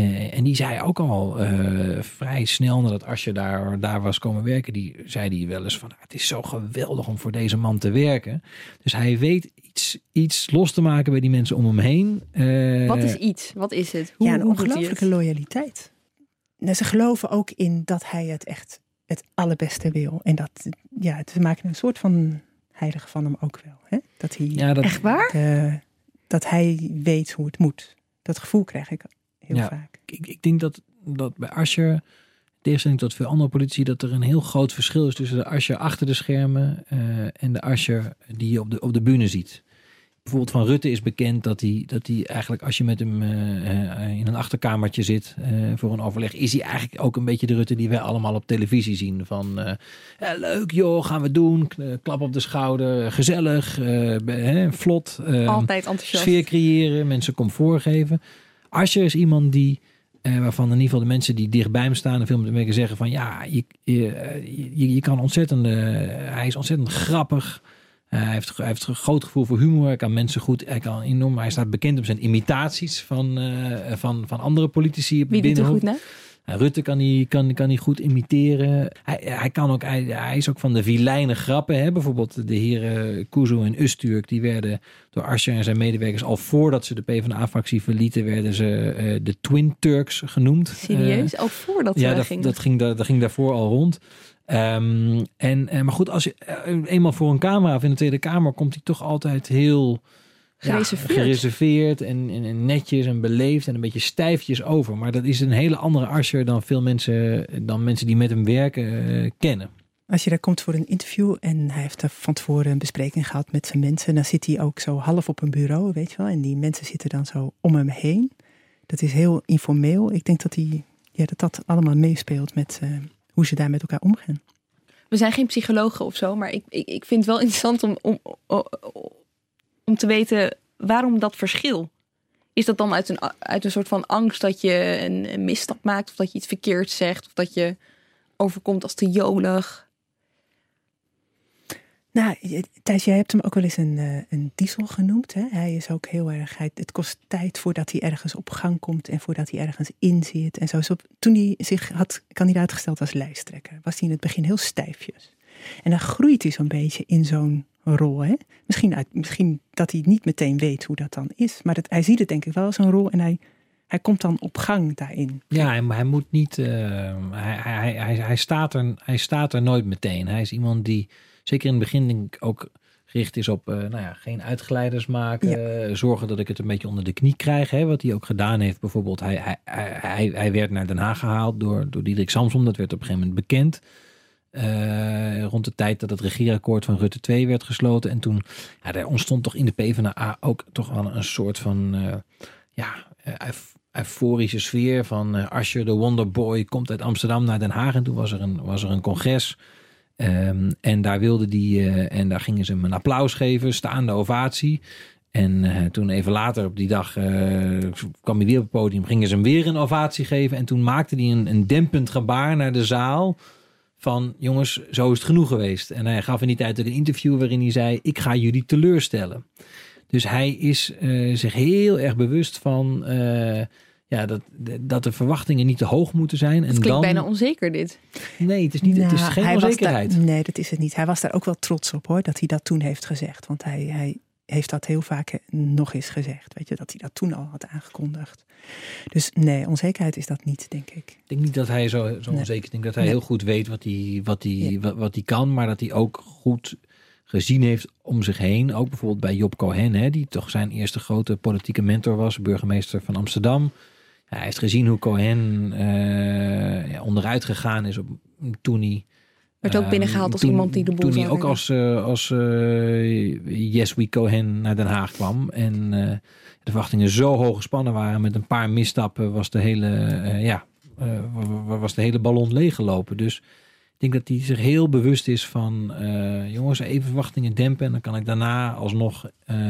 Uh, en die zei ook al uh, vrij snel nadat Asje daar, daar was komen werken, die zei die wel eens van het is zo geweldig om voor deze man te werken. Dus hij weet iets, iets los te maken bij die mensen om hem heen. Wat is iets? Wat is het? Hoe, ja, een ongelooflijke loyaliteit. Nou, ze geloven ook in dat hij het echt het allerbeste wil. En dat, ja, ze maken een soort van heilige van hem ook wel. Hè? Dat hij, ja, dat, Echt waar? Dat hij weet hoe het moet. Dat gevoel krijg ik heel ja, vaak. Ik, ik denk dat, dat bij Asher, tegenstelling tot veel andere politici, dat er een heel groot verschil is tussen de Asher achter de schermen uh, en de Asher die je op de, op de bühne ziet. bijvoorbeeld van Rutte is bekend dat hij, dat hij eigenlijk als je met hem eh, eh, achterkamertje zit eh, voor een overleg, is hij eigenlijk ook een beetje de Rutte die wij allemaal op televisie zien. Van eh, ja, leuk joh, gaan we doen, K- klap op de schouder, gezellig, eh, vlot. eh, Altijd enthousiast. sfeer creëren, mensen comfort geven. Asscher is iemand die, eh, waarvan in ieder geval de mensen die dichtbij hem staan en veel met hem zeggen van ja, je, je, je, je kan ontzettend, eh, hij is ontzettend grappig. Eh, hij, heeft, hij heeft een groot gevoel voor humor. Hij kan mensen goed. Hij kan enorm. Hij staat bekend om zijn imitaties van, eh, van, van andere politici. Wie doet er goed? Ja, Rutte kan hij, kan, kan hij goed imiteren. Hij, hij, kan ook, hij, hij is ook van de vilijne grappen. Hè? Bijvoorbeeld de heren Kuzu en Usturk. Die werden door Asscher en zijn medewerkers... al voordat ze de PvdA-fractie verlieten... werden ze eh, de Twin Turks genoemd. Serieus? Eh, Ook voordat ja, ze dat, ging. dat, ging, dat ging daarvoor al rond. Ehm, en, eh, maar goed, als je eh, eenmaal voor een camera of in de Tweede Kamer... komt hij toch altijd heel... ja, Gereserveerd. en, en, en netjes en beleefd en een beetje stijfjes over. Maar dat is een hele andere Asscher dan veel mensen, dan mensen die met hem werken eh, kennen. Als je daar komt voor een interview en hij heeft er van tevoren een bespreking gehad met zijn mensen, dan zit hij ook zo half op een bureau, weet je wel. En die mensen zitten dan zo om hem heen. Dat is heel informeel. Ik denk dat hij, ja, dat, dat allemaal meespeelt met hoe ze daar met elkaar omgaan. We zijn geen psychologen of zo, maar ik, ik, ik vind het wel interessant om, om, om, te weten waarom dat verschil. Is dat dan uit een, uit een soort van angst dat je een, een misstap maakt, of dat je iets verkeerd zegt, of dat je overkomt als te jolig? Nou, Thijs, jij hebt hem ook wel eens een, eh, een diesel genoemd. Hè? Hij is ook heel erg. Het kost tijd voordat hij ergens op gang komt en voordat hij ergens in zit. En zo. Toen hij zich had kandidaat gesteld als lijsttrekker, was hij in het begin heel stijfjes. En dan groeit hij zo'n beetje in zo'n rol. Hè? Misschien, uit, misschien dat hij niet meteen weet hoe dat dan is. Maar dat, hij ziet het denk ik wel als een rol en hij, hij komt dan op gang daarin. Ja, hij, hij moet niet. eh, hij, hij, hij, hij, staat er, hij staat er nooit meteen. Hij is iemand die, zeker in het begin, denk ik ook gericht is op eh, nou ja, geen uitglijders maken. eh, zorgen dat ik het een beetje onder de knie krijg. Hè, wat hij ook gedaan heeft. Bijvoorbeeld, hij, hij, hij, hij, werd naar Den Haag gehaald door, door Diederik Samsom. Dat werd op een gegeven moment bekend. Eh, rond de tijd dat het regeerakkoord van Rutte 2 werd gesloten. En toen ja, er ontstond toch in de PvdA ook toch wel een soort van ja, euf- euforische sfeer van eh Asscher, de Wonderboy, komt uit Amsterdam naar Den Haag. En toen was er een, was er een congres. Ehm, en daar wilde die, eh, en daar gingen ze hem een applaus geven, staande ovatie. En eh, toen even later op die dag eh, kwam hij weer op het podium, gingen ze hem weer een ovatie geven. En toen maakte hij een, een dempend gebaar naar de zaal van jongens, zo is het genoeg geweest. En hij gaf in die tijd ook een interview waarin hij zei, ik ga jullie teleurstellen. Dus hij is zich heel erg bewust van ja, dat, dat de verwachtingen niet te hoog moeten zijn. Het en klinkt dan, bijna onzeker dit. Nee, het is, niet, het is Nou, geen hij was onzekerheid. daar- nee, dat is het niet. Hij was daar ook wel trots op hoor, dat hij dat toen heeft gezegd. Want hij, hij heeft dat heel vaak eh, nog eens gezegd. Weet je, dat hij dat toen al had aangekondigd. Dus nee, onzekerheid is dat niet, denk ik. Ik denk niet dat hij zo, zo Nee. onzeker is. Ik denk dat hij Nee. heel goed weet wat hij, wat, hij, Ja. wat, wat hij kan. Maar dat hij ook goed gezien heeft om zich heen. Ook bijvoorbeeld bij Job Cohen. Hè, die toch zijn eerste grote politieke mentor was. Burgemeester van Amsterdam. Hij heeft gezien hoe Cohen eh, ja, onderuit gegaan is op, toen hij... Werd ook ehm, binnengehaald als toen- iemand die de boel Toen hij ook als, eh, als eh, Yes We Cohen naar Den Haag kwam. En eh, de verwachtingen zo hoog gespannen waren. Met een paar misstappen was de hele, ja, eh, wa- wa- was de hele ballon leeggelopen. Dus ik denk dat hij zich heel bewust is van... eh, jongens, even verwachtingen dempen. En dan kan ik daarna alsnog eh,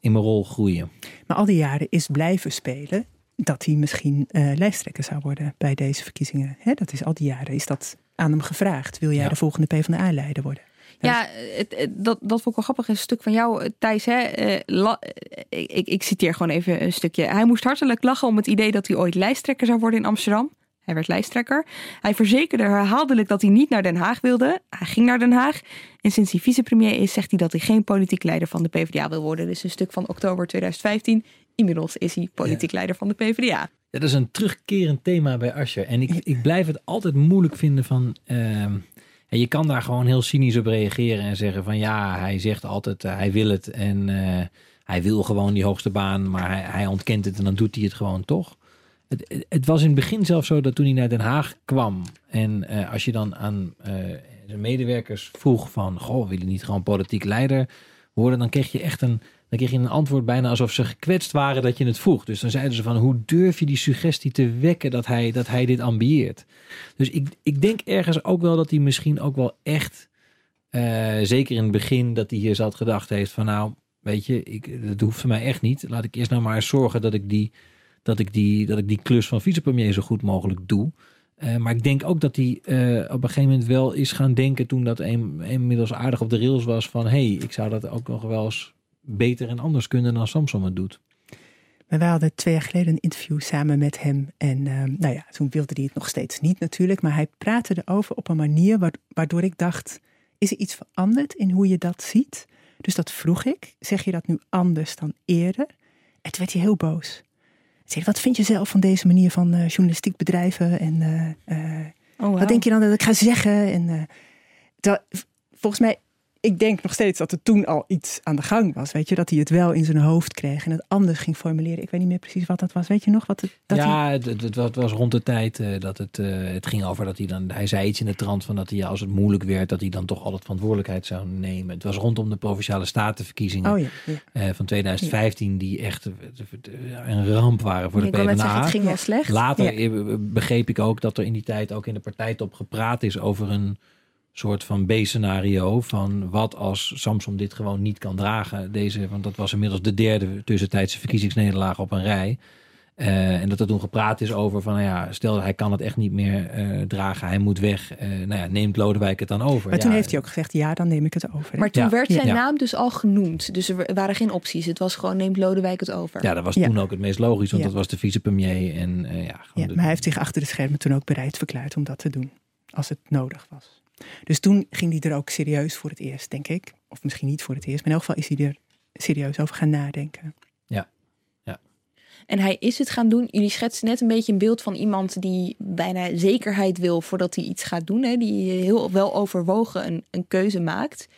in mijn rol groeien. Maar al die jaren is blijven spelen dat hij misschien eh, lijsttrekker zou worden bij deze verkiezingen. Hè, dat is al die jaren is dat aan hem gevraagd. Wil jij Ja. de volgende PvdA-leider worden? Ja, het, het- dat, dat vond ik wel grappig. Een stuk van jou, eh, Thijs. Hè? eh, la- ik, ik, ik citeer gewoon even een stukje. Hij moest hartelijk lachen om het idee dat hij ooit lijsttrekker zou worden in Amsterdam. Hij werd lijsttrekker. Hij verzekerde herhaaldelijk dat hij niet naar Den Haag wilde. Hij ging naar Den Haag. En sinds hij vicepremier is, zegt hij dat hij geen politiek leider van de PvdA wil worden. Dus een stuk van oktober 2015. Inmiddels is hij politiek leider van de PvdA. Dat is een terugkerend thema bij Asscher. En ik, ik blijf het altijd moeilijk vinden van... ehm, ja, je kan daar gewoon heel cynisch op reageren en zeggen van... ja, hij zegt altijd eh, hij wil het en eh, hij wil gewoon die hoogste baan... maar hij, hij ontkent het en dan doet hij het gewoon toch. Het, het- was in het begin zelfs zo dat toen hij naar Den Haag kwam... en eh, als je dan aan zijn medewerkers vroeg van... goh, wil je niet gewoon politiek leider worden... dan kreeg je echt een dan kreeg je een antwoord bijna alsof ze gekwetst waren dat je het vroeg. Dus dan zeiden ze van, hoe durf je die suggestie te wekken dat hij, dat hij dit ambieert? Dus ik, ik denk ergens ook wel dat hij misschien ook wel echt, eh, zeker in het begin, dat hij hier zat gedacht heeft van, nou, weet je, ik, dat hoeft voor mij echt niet. Laat ik eerst nou maar zorgen dat ik die, dat ik die, dat ik die klus van vicepremier zo goed mogelijk doe. Uh, maar ik denk ook dat hij uh, op een gegeven moment wel is gaan denken toen dat een, inmiddels aardig op de rails was van hé, hey, ik zou dat ook nog wel eens beter en anders kunnen dan Samsung het doet. Maar wij hadden twee jaar geleden een interview samen met hem. En uh, nou ja, toen wilde hij het nog steeds niet natuurlijk. Maar hij praatte erover op een manier waardoor ik dacht, is er iets veranderd in hoe je dat ziet? Dus dat vroeg ik. Zeg je dat nu anders dan eerder? En toen werd hij heel boos. Zei, wat vind je zelf van deze manier van uh, journalistiek bedrijven? En uh, oh, wow. wat denk je dan dat ik ga zeggen? En dat, volgens mij ik denk nog steeds dat er toen al iets aan de gang was. Weet je, dat hij het wel in zijn hoofd kreeg en het anders ging formuleren. Ik weet niet meer precies wat dat was. Weet je nog wat het. Dat ja, hij... het, het, was rond de tijd uh, dat het, uh, het ging over dat hij dan. Hij zei iets in de trant van dat hij, als het moeilijk werd, dat hij dan toch altijd verantwoordelijkheid zou nemen. Het was rondom de provinciale statenverkiezingen oh, ja, ja. Uh, van 2015, ja. die echt een ramp waren voor ik de PvdA. Zeggen, het ging wel slecht. Later begreep ik ook dat er in die tijd ook in de partijtop gepraat is over een soort van B-scenario van wat als Samsung dit gewoon niet kan dragen. Deze, want dat was inmiddels de derde tussentijdse verkiezingsnederlaag op een rij. Uh, en dat er toen gepraat is over van, nou ja, stel hij kan het echt niet meer uh, dragen, hij moet weg. Uh, nou ja, neemt Lodewijk het dan over. Maar ja, toen heeft hij ook gezegd, ja, dan neem ik het over. Maar toen ja. werd zijn ja. naam dus al genoemd. Dus er waren geen opties. Het was gewoon, neemt Lodewijk het over. Ja, dat was toen ook het meest logisch, want dat was de vicepremier. En, ja, ja, de... maar hij heeft zich achter de schermen toen ook bereid verklaard om dat te doen, als het nodig was. Dus toen ging hij er ook serieus voor het eerst, denk ik. Of misschien niet voor het eerst, maar in elk geval is hij er serieus over gaan nadenken. Ja, ja. En hij is het gaan doen. Jullie schetsen net een beetje een beeld van iemand die bijna zekerheid wil voordat hij iets gaat doen. Hè? Die heel wel overwogen een, een keuze maakt.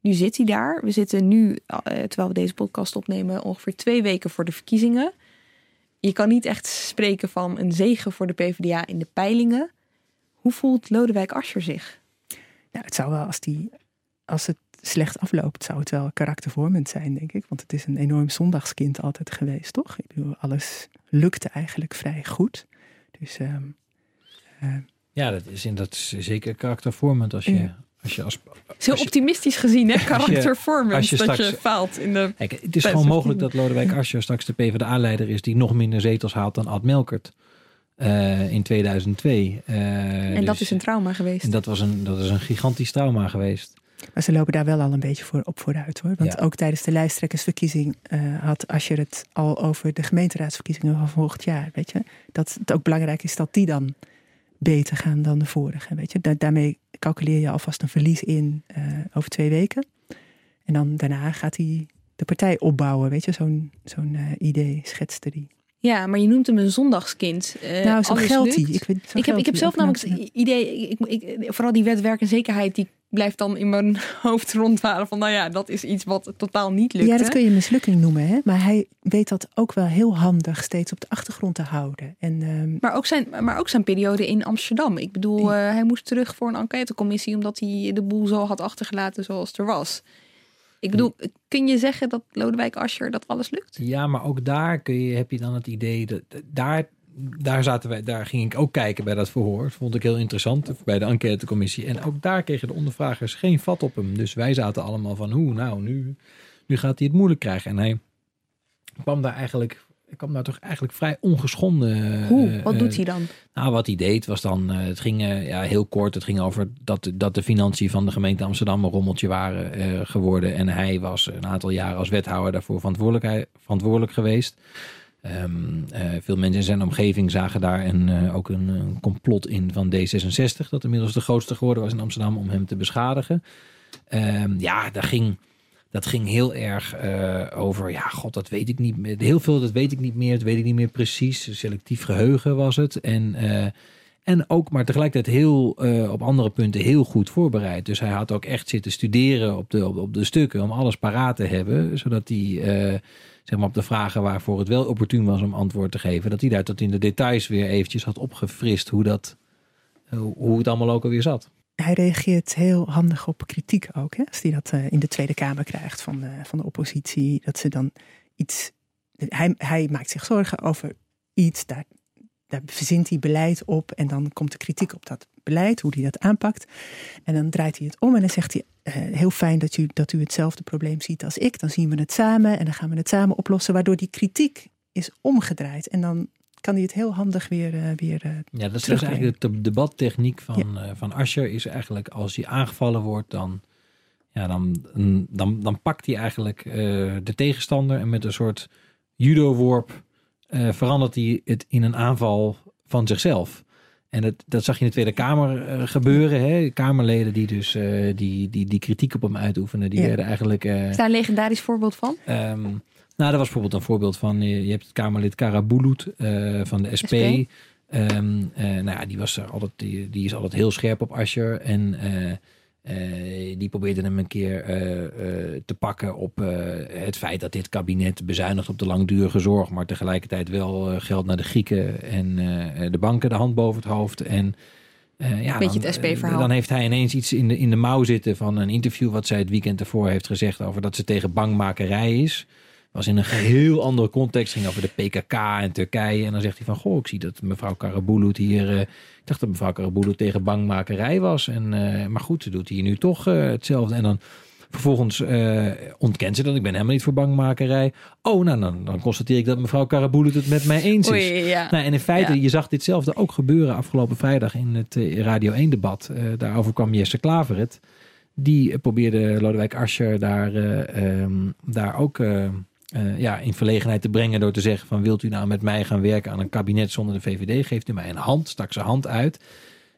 Nu zit hij daar. We zitten nu, terwijl we deze podcast opnemen, ongeveer twee weken voor de verkiezingen. Je kan niet echt spreken van een zegen voor de PvdA in de peilingen. Hoe voelt Lodewijk Asscher zich? Ja, het zou wel, als, die, als het slecht afloopt, zou het wel karaktervormend zijn, denk ik. Want het is een enorm zondagskind altijd geweest, toch? Ik bedoel, alles lukte eigenlijk vrij goed. Dus. Uh, uh, ja, dat is, dat is zeker karaktervormend als je. Ja. Als je als, als Heel optimistisch gezien, hè? *laughs* Karaktervormend. Als je, als je dat je faalt in de. Kijk, het is gewoon mogelijk dat Lodewijk Asscher straks de PvdA-leider is die nog minder zetels haalt dan Ad Melkert. Uh, in 2002. Uh, en dus, dat is een trauma geweest. En dat, was een, dat is een gigantisch trauma geweest. Maar ze lopen daar wel al een beetje voor op vooruit hoor. Want ja. ook tijdens de lijsttrekkersverkiezing uh, had Asscher het al over de gemeenteraadsverkiezingen van volgend jaar. Weet je? Dat het ook belangrijk is dat die dan beter gaan dan de vorige. Weet je? Da daarmee calculeer je alvast een verlies in over twee weken. En dan daarna gaat hij de partij opbouwen. Weet je, zo'n zo'n idee schetste die. Ja, maar je noemt hem een zondagskind. Uh, nou, zo geldt hij. Ik, ik, heb, ik heb zelf namelijk het idee, ik, ik, vooral die wet werk en zekerheid, die blijft dan in mijn *laughs* hoofd rondwaren van, nou ja, dat is iets wat totaal niet lukt. Ja, dat kun je mislukking noemen, hè? maar hij weet dat ook wel heel handig steeds op de achtergrond te houden. En, um... maar, ook zijn, maar ook zijn periode in Amsterdam. Ik bedoel, uh, hij moest terug voor een enquêtecommissie omdat hij de boel zo had achtergelaten zoals het er was. Ik bedoel, kun je zeggen dat Lodewijk Asscher dat alles lukt? Ja, maar ook daar kun je, heb je dan het idee dat daar, daar zaten wij, daar ging ik ook kijken bij dat verhoor. Dat vond ik heel interessant bij de enquêtecommissie. En ook daar kregen de ondervragers geen vat op hem. Dus wij zaten allemaal van hoe, nou, nu, nu gaat hij het moeilijk krijgen. En hij kwam daar eigenlijk ik kwam daar toch eigenlijk vrij ongeschonden. Hoe? Wat uh, doet hij dan? Nou, wat hij deed was dan, uh, het ging ja, heel kort, het ging over dat, dat de financiën van de gemeente Amsterdam een rommeltje waren geworden. En hij was een aantal jaren als wethouder daarvoor verantwoordelijk, verantwoordelijk geweest. Um, veel mensen in zijn omgeving zagen daar een, ook een, een, complot in van D66, dat inmiddels de grootste geworden was in Amsterdam, om hem te beschadigen. Um, ja, daar ging dat ging heel erg uh, over, ja, god, dat weet ik niet meer. Heel veel, dat weet ik niet meer. Dat weet ik niet meer precies. Selectief geheugen was het. En, uh, en ook, maar tegelijkertijd heel, uh, op andere punten heel goed voorbereid. Dus hij had ook echt zitten studeren op de, op, op de stukken om alles paraat te hebben. Zodat hij, zeg maar, op de vragen waarvoor het wel opportun was om antwoord te geven, dat hij daar tot in de details weer eventjes had opgefrist hoe dat, hoe het allemaal ook alweer zat. Hij reageert heel handig op kritiek ook. Hè? Als hij dat uh, in de Tweede Kamer krijgt van de, van de oppositie. Dat ze dan iets. Hij, hij maakt zich zorgen over iets. Daar, daar verzint hij beleid op. En dan komt de kritiek op dat beleid, hoe hij dat aanpakt. En dan draait hij het om en dan zegt hij: uh, Heel fijn dat u, dat u hetzelfde probleem ziet als ik. Dan zien we het samen en dan gaan we het samen oplossen. Waardoor die kritiek is omgedraaid. En dan kan hij het heel handig weer, uh, weer uh, Ja, dat is eigenlijk de debattechniek van, ja. uh, van Ascher. Is eigenlijk als hij aangevallen wordt, dan, ja, dan, dan, dan pakt hij eigenlijk de tegenstander. En met een soort judo-worp verandert hij het in een aanval van zichzelf. En dat, dat zag je in de Tweede Kamer uh, gebeuren. Hè? Kamerleden die dus uh, die, die, die kritiek op hem uitoefenen, die ja. werden eigenlijk... Uh, is daar een legendarisch voorbeeld van? Um, nou, dat was bijvoorbeeld een voorbeeld van... Je hebt het Kamerlid Karabulut van de SP. SP? Um, nou ja, die, was er altijd, die, die is altijd heel scherp op Ascher. En die probeerde hem een keer te pakken op het feit dat dit kabinet bezuinigt op de langdurige zorg, maar tegelijkertijd wel geld naar de Grieken en de banken de hand boven het hoofd. En uh, ja, Beetje dan, het SP-verhaal. Dan heeft hij ineens iets in de, in de mouw zitten van een interview wat zij het weekend ervoor heeft gezegd over dat ze tegen bangmakerij is. Was in een geheel andere context, ging over de PKK en Turkije. En dan zegt hij van, goh, ik zie dat mevrouw Karabulut hier... Uh, ik dacht dat mevrouw Karabulut tegen bangmakerij was. En, uh, maar goed, ze doet hier nu toch uh, hetzelfde. En dan vervolgens ontkent ze dat. Ik ben helemaal niet voor bangmakerij. Oh, nou, dan, dan constateer ik dat mevrouw Karabulut het met mij eens is. Oei, ja. nou, en in feite, Ja. je zag ditzelfde ook gebeuren afgelopen vrijdag in het eh, Radio 1-debat. daarover kwam Jesse Klaveret. Die eh, probeerde Lodewijk Asscher daar, eh, ehm, daar ook... eh, eh, ja, in verlegenheid te brengen door te zeggen van wilt u nou met mij gaan werken aan een kabinet zonder de VVD, geeft u mij een hand, stak zijn hand uit.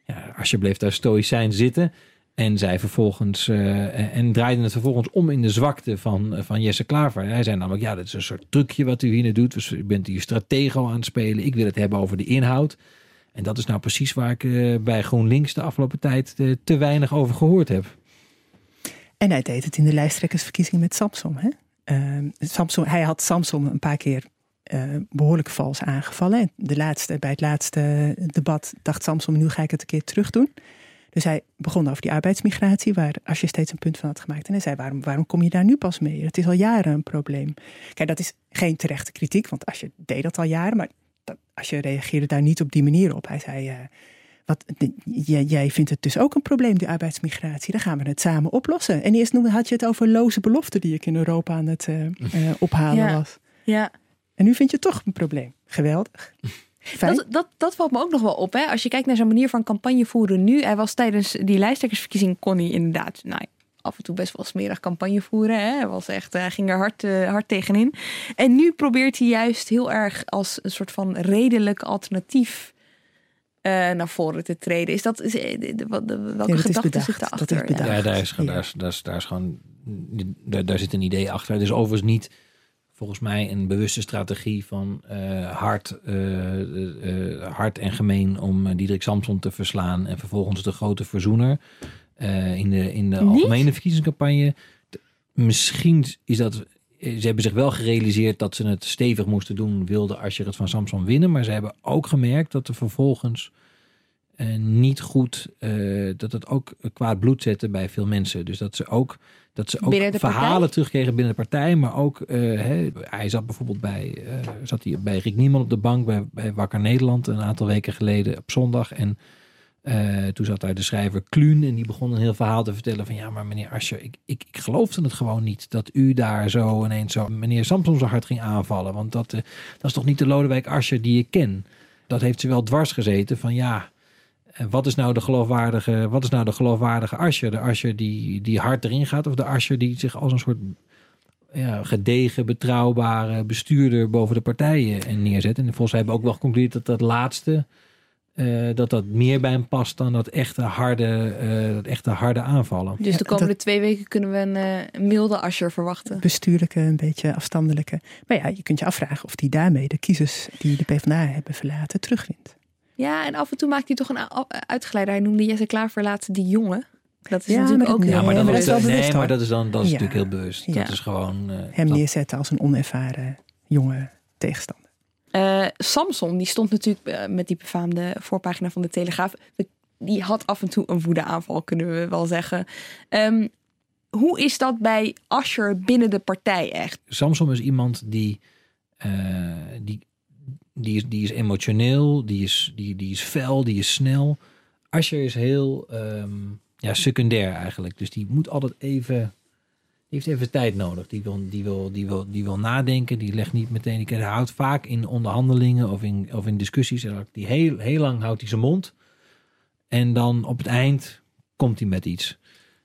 Ja, Asscher bleef daar stoïcijn zitten en zei vervolgens eh, en, en draaide het vervolgens om in de zwakte van, eh, van Jesse Klaver. Hij zei namelijk, ja, dat is een soort trucje wat u hier nu doet. Dus u bent hier stratego aan het spelen. Ik wil het hebben over de inhoud. En dat is nou precies waar ik eh, bij GroenLinks de afgelopen tijd eh, te weinig over gehoord heb. En hij deed het in de lijsttrekkersverkiezing met Samson. Hè? Uh, Samson hij had Samson een paar keer uh, behoorlijk vals aangevallen. De laatste, bij het laatste debat dacht Samson, nu ga ik het een keer terug doen. Dus hij begon over die arbeidsmigratie, waar als je steeds een punt van had gemaakt. En hij zei, waarom, waarom kom je daar nu pas mee? Het is al jaren een probleem. Kijk, dat is geen terechte kritiek, want als je deed dat al jaren, maar dat, als je reageerde daar niet op die manier op. Hij zei, uh, wat, jij, jij vindt het dus ook een probleem, die arbeidsmigratie. Dan gaan we het samen oplossen. En eerst had je het over loze beloften die ik in Europa aan het uh, uh, *laughs* ophalen ja. was. Ja. En nu vind je het toch een probleem. Geweldig. *laughs* Dat, dat, dat, valt me ook nog wel op. Hè? Als je kijkt naar zijn manier van campagne voeren nu. Hij was tijdens die lijsttrekkersverkiezing, kon hij inderdaad nou, af en toe best wel smerig campagne voeren. Hè? Hij, was echt, hij ging er hard, uh, hard tegenin. En nu probeert hij juist heel erg als een soort van redelijk alternatief uh, naar voren te treden. Is dat, is, eh, welke ja, gedachte zit daarachter? Dat is ja, daar is, ja. daar, is, daar, is, daar is gewoon, daar, daar zit een idee achter. Het is overigens niet volgens mij een bewuste strategie van uh, hard, uh, uh, hard en gemeen om Diederik Samson te verslaan en vervolgens de grote verzoener in de, in de algemene verkiezingscampagne. Misschien is dat. Ze hebben zich wel gerealiseerd dat ze het stevig moesten doen, wilde als je het van Samson winnen. Maar ze hebben ook gemerkt dat er vervolgens niet goed, dat het ook kwaad bloed zette bij veel mensen. Dus dat ze ook dat ze ook verhalen partij? terugkregen binnen de partij, maar ook uh, he, hij zat bijvoorbeeld bij, zat hij bij Rick Nieman op de bank bij, bij Wakker Nederland een aantal weken geleden op zondag. En uh, toen zat daar de schrijver Kluun en die begon een heel verhaal te vertellen van ja, maar meneer Ascher, ik, ik, ik geloofde het gewoon niet dat u daar zo ineens zo meneer Samson zo hard ging aanvallen. Want dat, dat is toch niet de Lodewijk Ascher die ik ken. Dat heeft ze wel dwars gezeten van ja, wat is nou de geloofwaardige, wat is nou de geloofwaardige Ascher? De Ascher die, die hard erin gaat of de Ascher die zich als een soort ja, gedegen, betrouwbare bestuurder boven de partijen en neerzet? En volgens mij hebben we ook wel geconcludeerd dat dat laatste, uh, dat dat meer bij hem past dan dat echte harde, uh, dat echte harde aanvallen. Dus de komende dat, twee weken kunnen we een, uh, een milde Ascher verwachten? Bestuurlijke, een beetje afstandelijke. Maar ja, je kunt je afvragen of die daarmee de kiezers die de PvdA hebben verlaten terugwint. Ja, en af en toe maakt hij toch een uitgeleider. Hij noemde Jesse Klaver laatst die jongen. Dat is ja, natuurlijk ook nee, ja, maar, maar dat is wel nee, maar dat is dan dat is Ja. natuurlijk heel bewust. Ja. Dat is gewoon uh, Hem dat- neerzetten als een onervaren jonge tegenstander. Eh, Samson, die stond natuurlijk eh, met die befaamde voorpagina van de Telegraaf. Die had af en toe een woedeaanval, kunnen we wel zeggen. Ehm, hoe is dat bij Asher binnen de partij echt? Samson is iemand die, uh, die, die, is, die is emotioneel, die is, die, die is fel, die is snel. Asher is heel um, ja, secundair eigenlijk. Dus die moet altijd even heeft even tijd nodig. Die wil, die wil, die wil, die wil nadenken. Die legt niet meteen. Die houdt vaak in onderhandelingen of in, of in discussies. Die heel, heel lang houdt hij zijn mond. En dan op het eind komt hij met iets.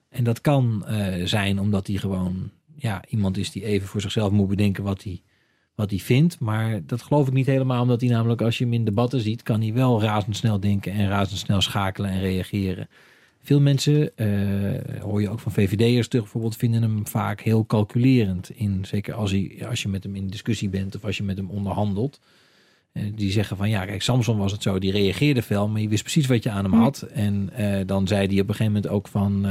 En dat kan uh, zijn omdat hij gewoon ja, iemand is die even voor zichzelf moet bedenken wat hij, wat hij vindt. Maar dat geloof ik niet helemaal, omdat hij namelijk als je hem in debatten ziet, kan hij wel razendsnel denken en razendsnel schakelen en reageren. Veel mensen, uh, hoor je ook van VVD'ers terug bijvoorbeeld, vinden hem vaak heel calculerend. In, zeker als, hij, als je met hem in discussie bent of als je met hem onderhandelt. Uh, die zeggen van ja, kijk, Samson was het zo, die reageerde fel, maar je wist precies wat je aan hem had. En uh, dan zei hij op een gegeven moment ook van,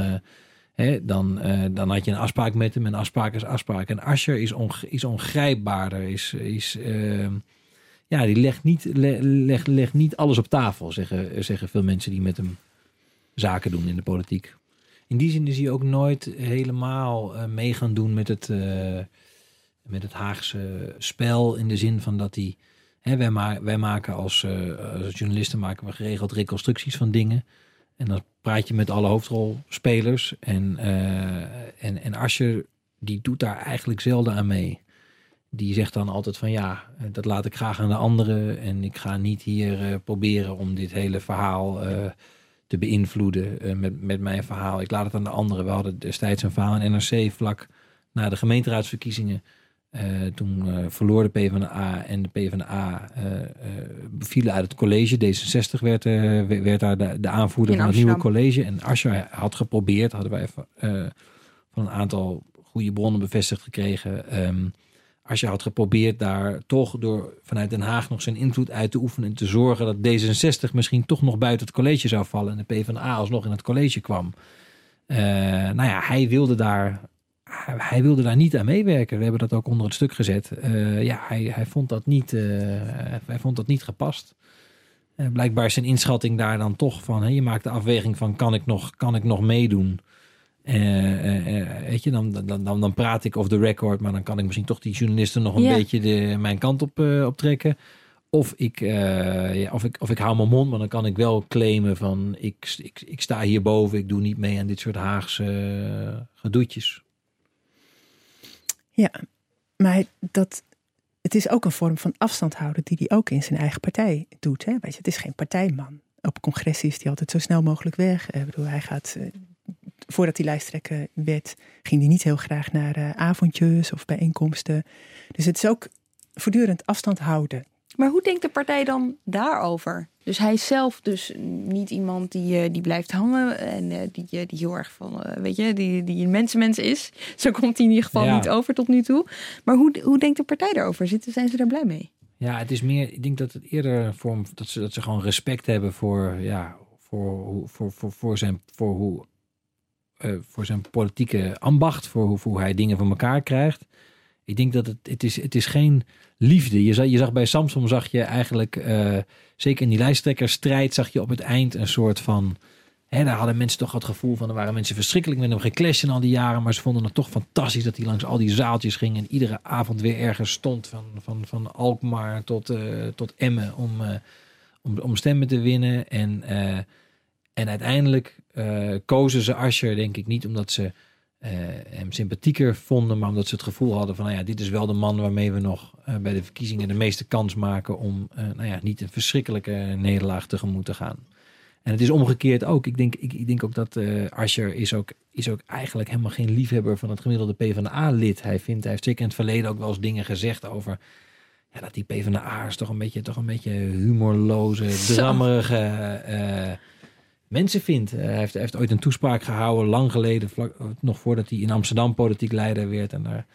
hè, dan, dan had je een afspraak met hem en afspraak is afspraak. En Asher is, on, is ongrijpbaarder, is, is ja, die legt niet, le, legt, legt niet alles op tafel, zeggen, zeggen veel mensen die met hem zaken doen in de politiek. In die zin is hij ook nooit helemaal uh, mee gaan doen met het, uh, met het Haagse spel. In de zin van dat hij. Hè, wij, ma wij maken als, uh, als journalisten maken we geregeld reconstructies van dingen. En dan praat je met alle hoofdrolspelers. En, en, en Asje, die doet daar eigenlijk zelden aan mee. Die zegt dan altijd van ja, dat laat ik graag aan de anderen. En ik ga niet hier proberen om dit hele verhaal te beïnvloeden uh, met, met mijn verhaal. Ik laat het aan de anderen. We hadden destijds een verhaal in NRC vlak na de gemeenteraadsverkiezingen. Uh, toen uh, verloor de PvdA en de PvdA bevielen uit het college. D66 werd, werd daar de, de aanvoerder van het nieuwe college. En Asscher had geprobeerd, hadden wij van een aantal goede bronnen bevestigd gekregen... Um, als je had geprobeerd daar toch door vanuit Den Haag nog zijn invloed uit te oefenen en te zorgen dat D66 misschien toch nog buiten het college zou vallen en de PvdA alsnog in het college kwam. Uh, nou ja, hij wilde daar hij wilde daar niet aan meewerken. We hebben dat ook onder het stuk gezet. Uh, ja, hij, hij, vond dat niet, uh, hij vond dat niet gepast. Blijkbaar is zijn inschatting daar dan toch van... Hè, je maakt de afweging van kan ik nog, kan ik nog meedoen? Uh, weet je, dan, dan, dan, dan praat ik off the record, maar dan kan ik misschien toch die journalisten nog een beetje de, mijn kant op, op trekken. Of ik, ja, of, ik, of ik hou mijn mond, maar dan kan ik wel claimen van ik, ik, ik sta hierboven, ik doe niet mee aan dit soort Haagse gedoetjes. Ja, maar dat, het is ook een vorm van afstand houden die hij ook in zijn eigen partij doet. Hè? Weet je, het is geen partijman. Op congressen is hij altijd zo snel mogelijk weg. Ik bedoel, hij gaat voordat hij lijsttrekker werd, ging hij niet heel graag naar uh, avondjes of bijeenkomsten. Dus het is ook voortdurend afstand houden. Maar hoe denkt de partij dan daarover? Dus hij is zelf dus niet iemand die, uh, die blijft hangen en uh, die, die heel erg van, weet je, die, die een mensenmens is. *laughs* Zo komt hij in ieder geval ja. niet over tot nu toe. Maar hoe, hoe denkt de partij daarover? Zitten, zijn ze daar blij mee? Ja, het is meer, ik denk dat het eerder een vorm, dat ze, dat ze gewoon respect hebben voor, ja, voor, voor, voor, voor, zijn, voor hoe uh, voor zijn politieke ambacht, voor hoe, hij dingen van elkaar krijgt. Ik denk dat het, het, is, het is geen liefde. Je zag, je zag bij Samsung, zag je eigenlijk, uh, zeker in die lijsttrekkerstrijd, zag je op het eind een soort van... Hè, daar hadden mensen toch het gevoel van, er waren mensen verschrikkelijk met hem geclashed al die jaren, maar ze vonden het toch fantastisch dat hij langs al die zaaltjes ging en iedere avond weer ergens stond, van, van, van Alkmaar tot, uh, tot Emmen, om, om, om stemmen te winnen. En en uiteindelijk uh, kozen ze Asher, denk ik, niet omdat ze uh, hem sympathieker vonden, maar omdat ze het gevoel hadden van, nou ja, dit is wel de man waarmee we nog uh, bij de verkiezingen de meeste kans maken om, nou ja, niet een verschrikkelijke nederlaag tegemoet te gaan. En het is omgekeerd ook. Ik denk, ik, ik denk ook dat Asher is ook, is ook eigenlijk helemaal geen liefhebber van het gemiddelde PvdA-lid. Hij vindt, hij heeft zeker in het verleden ook wel eens dingen gezegd over ja, dat die PvdA'ers toch een beetje, toch een beetje humorloze, drammerige mensen vindt. Uh, hij, heeft, heeft, ooit een toespraak gehouden, lang geleden, vlak, nog voordat hij in Amsterdam politiek leider werd. En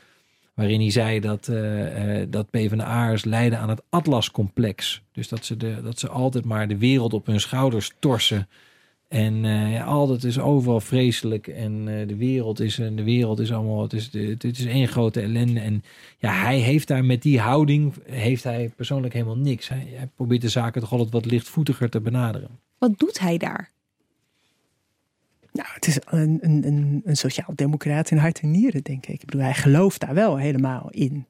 waarin hij zei dat, uh, dat PvdA'ers lijden aan het Atlas-complex. Dus dat ze, de, dat ze altijd maar de wereld op hun schouders torsen. En ja, altijd is overal vreselijk. En de wereld is en de wereld is allemaal. Het is, het is één grote ellende. En ja, hij heeft daar met die houding heeft hij persoonlijk helemaal niks. Hij, hij probeert de zaken toch altijd wat lichtvoetiger te benaderen. Wat doet hij daar? Nou, het is een, een, een, een sociaal-democraat in hart en nieren, denk ik. Ik bedoel, hij gelooft daar wel helemaal in.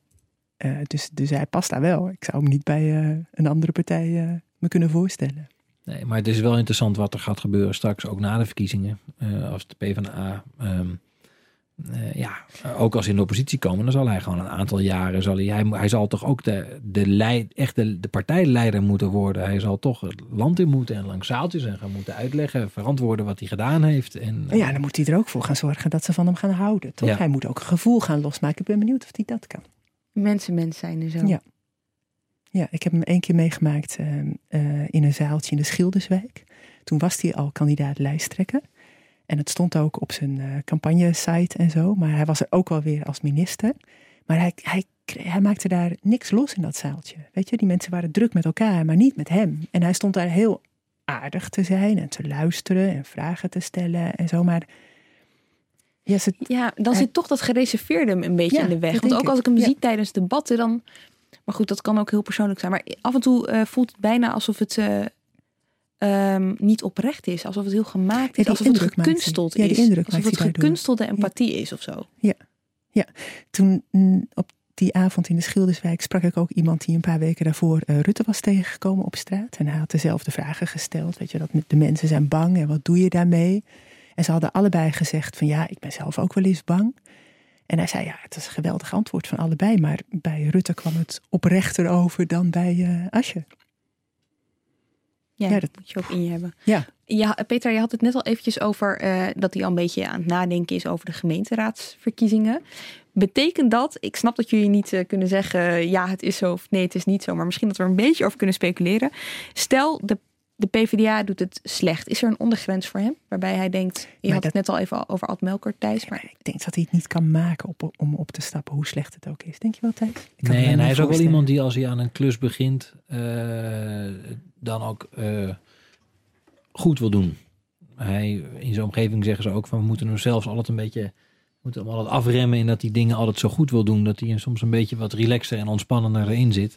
Uh, dus, dus hij past daar wel. Ik zou hem niet bij uh, een andere partij uh, me kunnen voorstellen. Nee, maar het is wel interessant wat er gaat gebeuren straks, ook na de verkiezingen. als de PvdA uh, ja, ook als ze in de oppositie komen, dan zal hij gewoon een aantal jaren, zal hij, hij, hij zal toch ook de, de, leid, echt de, de partijleider moeten worden. Hij zal toch het land in moeten en langs zaaltjes en gaan moeten uitleggen, verantwoorden wat hij gedaan heeft. En, ja, dan moet hij er ook voor gaan zorgen dat ze van hem gaan houden, toch? Ja. Hij moet ook een gevoel gaan losmaken. Ik ben benieuwd of hij dat kan. Mensen, mens zijn er zo. Ja. Ja, ik heb hem één keer meegemaakt uh, uh, in een zaaltje in de Schilderswijk. Toen was hij al kandidaat lijsttrekker. En het stond ook op zijn uh, campagne-site en zo. Maar hij was er ook wel weer als minister. Maar hij, hij, hij maakte daar niks los in dat zaaltje. Weet je, die mensen waren druk met elkaar, maar niet met hem. En hij stond daar heel aardig te zijn en te luisteren en vragen te stellen en zo. Maar ja, ze, ja dan zit toch dat gereserveerde hem een beetje ja, in de weg. Want ook als ik hem ja. zie tijdens debatten, dan. Maar goed, dat kan ook heel persoonlijk zijn. Maar af en toe uh, voelt het bijna alsof het. Uh, um, niet oprecht is. Alsof het heel gemaakt is. Ja, alsof het gekunsteld ja, is. Indruk alsof het gekunstelde empathie is of zo. Ja, ja. toen mm, op die avond in de Schilderswijk sprak ik ook iemand die een paar weken daarvoor uh, Rutte was tegengekomen op straat. En hij had dezelfde vragen gesteld. Weet je, dat de mensen zijn bang en wat doe je daarmee? En ze hadden allebei gezegd van ja, ik ben zelf ook wel eens bang. En hij zei ja, het is een geweldig antwoord van allebei. Maar bij Rutte kwam het oprechter over dan bij uh, Asje. Ja, ja, dat moet je ook in je hebben. Ja. ja Peter, je had het net al eventjes over uh, dat hij al een beetje aan het nadenken is over de gemeenteraadsverkiezingen. Betekent dat, ik snap dat jullie niet uh, kunnen zeggen ja, het is zo of nee, het is niet zo, maar misschien dat we er een beetje over kunnen speculeren. Stel, de, de PvdA doet het slecht. Is er een ondergrens voor hem? Waarbij hij denkt, je maar had dat, het net al even over Ad Melkert, Thijs. Maar... Ik denk dat hij het niet kan maken op, om op te stappen, hoe slecht het ook is. Denk je wel, Thijs? Nee, en hij is ook wel iemand die als hij aan een klus begint, uh, dan ook uh, goed wil doen. Hij, in zijn omgeving zeggen ze ook van we moeten hem zelfs altijd een beetje moeten hem altijd afremmen in dat hij dingen altijd zo goed wil doen. Dat hij soms een beetje wat relaxter en ontspannender erin zit.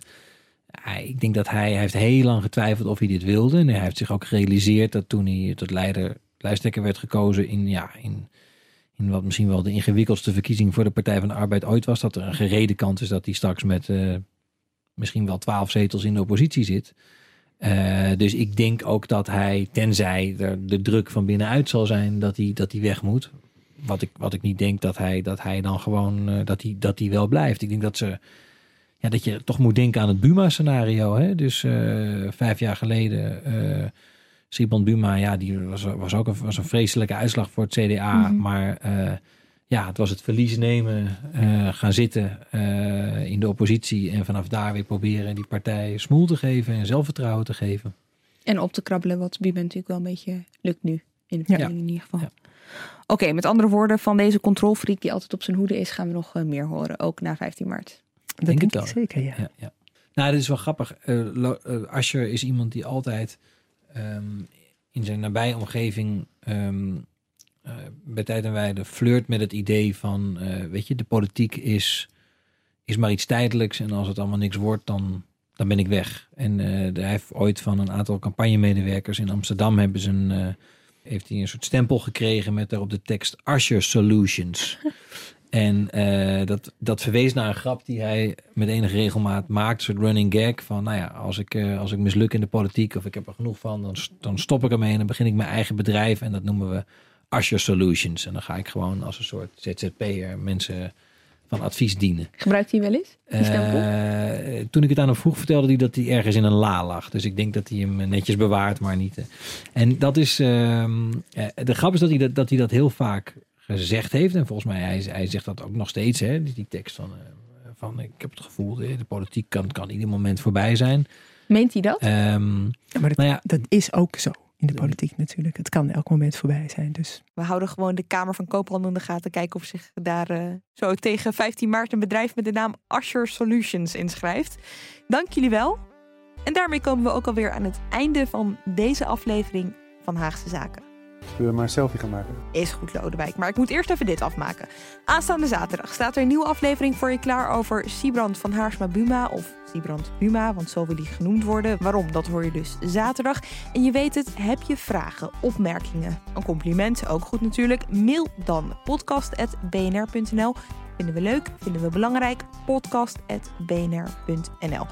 Ik denk dat hij, heeft heel lang getwijfeld of hij dit wilde. En hij heeft zich ook gerealiseerd dat toen hij tot leider, lijsttrekker werd gekozen in, ja, in, in wat misschien wel de ingewikkeldste verkiezing voor de Partij van de Arbeid ooit was. Dat er een gereden kans is dat hij straks met uh, misschien wel twaalf zetels in de oppositie zit. Uh, dus ik denk ook dat hij, tenzij er de druk van binnenuit zal zijn, dat hij, dat hij weg moet. Wat ik, wat ik niet denk dat hij, dat hij dan gewoon, uh, dat, hij, dat hij wel blijft. Ik denk dat ze, ja, dat je toch moet denken aan het Buma-scenario. Hè? Dus uh, vijf jaar geleden, uh, Sibon Buma, ja, die was, was ook een, was een vreselijke uitslag voor het CDA. Mm -hmm. Maar ja, het was het verlies nemen, gaan zitten in de oppositie en vanaf daar weer proberen die partij smoel te geven en zelfvertrouwen te geven. En op te krabbelen, wat Buma natuurlijk wel een beetje lukt nu. In, de ja. in ieder geval. Ja. Oké, okay, met andere woorden, van deze controlfreak die altijd op zijn hoede is, gaan we nog meer horen, ook na 15 maart. Dat denk, denk ik zeker, ja. ja, ja. Nou, dit is wel grappig. Uh, Asher is iemand die altijd um, in zijn nabije omgeving um, uh, bij tijd en wijde flirt met het idee van, weet je, de politiek is, is maar iets tijdelijks en als het allemaal niks wordt, dan, dan ben ik weg. En hij heeft ooit van een aantal campagnemedewerkers in Amsterdam hebben ze een heeft hij een soort stempel gekregen met daarop de tekst Asher Solutions. *laughs* en uh, dat, dat verwees naar een grap die hij met enige regelmaat maakt, een soort running gag van, nou ja, als ik, uh, als ik misluk in de politiek of ik heb er genoeg van, dan, dan stop ik ermee en dan begin ik mijn eigen bedrijf en dat noemen we Asher Solutions. En dan ga ik gewoon als een soort ZZP'er mensen van advies dienen. Gebruikt hij wel eens? Uh, toen ik het aan hem vroeg, vertelde hij dat hij ergens in een la lag. Dus ik denk dat hij hem netjes bewaart, maar niet. En dat is. Uh, de grap is dat hij dat, dat hij dat heel vaak gezegd heeft. En volgens mij, hij, hij zegt dat ook nog steeds. Hè, die tekst van, uh, van ik heb het gevoel, de politiek kan, kan ieder moment voorbij zijn. Meent hij dat? Um, ja, maar dat, nou ja, dat is ook zo in de politiek natuurlijk. Het kan elk moment voorbij zijn. Dus. We houden gewoon de Kamer van Koophandel in de gaten. Kijken of zich daar uh, zo tegen 15 maart een bedrijf met de naam Asher Solutions inschrijft. Dank jullie wel. En daarmee komen we ook alweer aan het einde van deze aflevering van Haagse Zaken. We maar een selfie gaan maken? Is goed, Lodewijk. Maar ik moet eerst even dit afmaken. Aanstaande zaterdag staat er een nieuwe aflevering voor je klaar over Siebrand van Haarsma Buma. Of Siebrand Buma, want zo wil hij genoemd worden. Waarom, dat hoor je dus zaterdag. En je weet het, heb je vragen, opmerkingen, een compliment, ook goed natuurlijk. Mail dan podcast.bnr.nl. Vinden we leuk, vinden we belangrijk. Podcast.bnr.nl.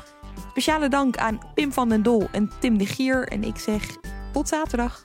Speciale dank aan Pim van den Dol en Tim de Gier. En ik zeg tot zaterdag.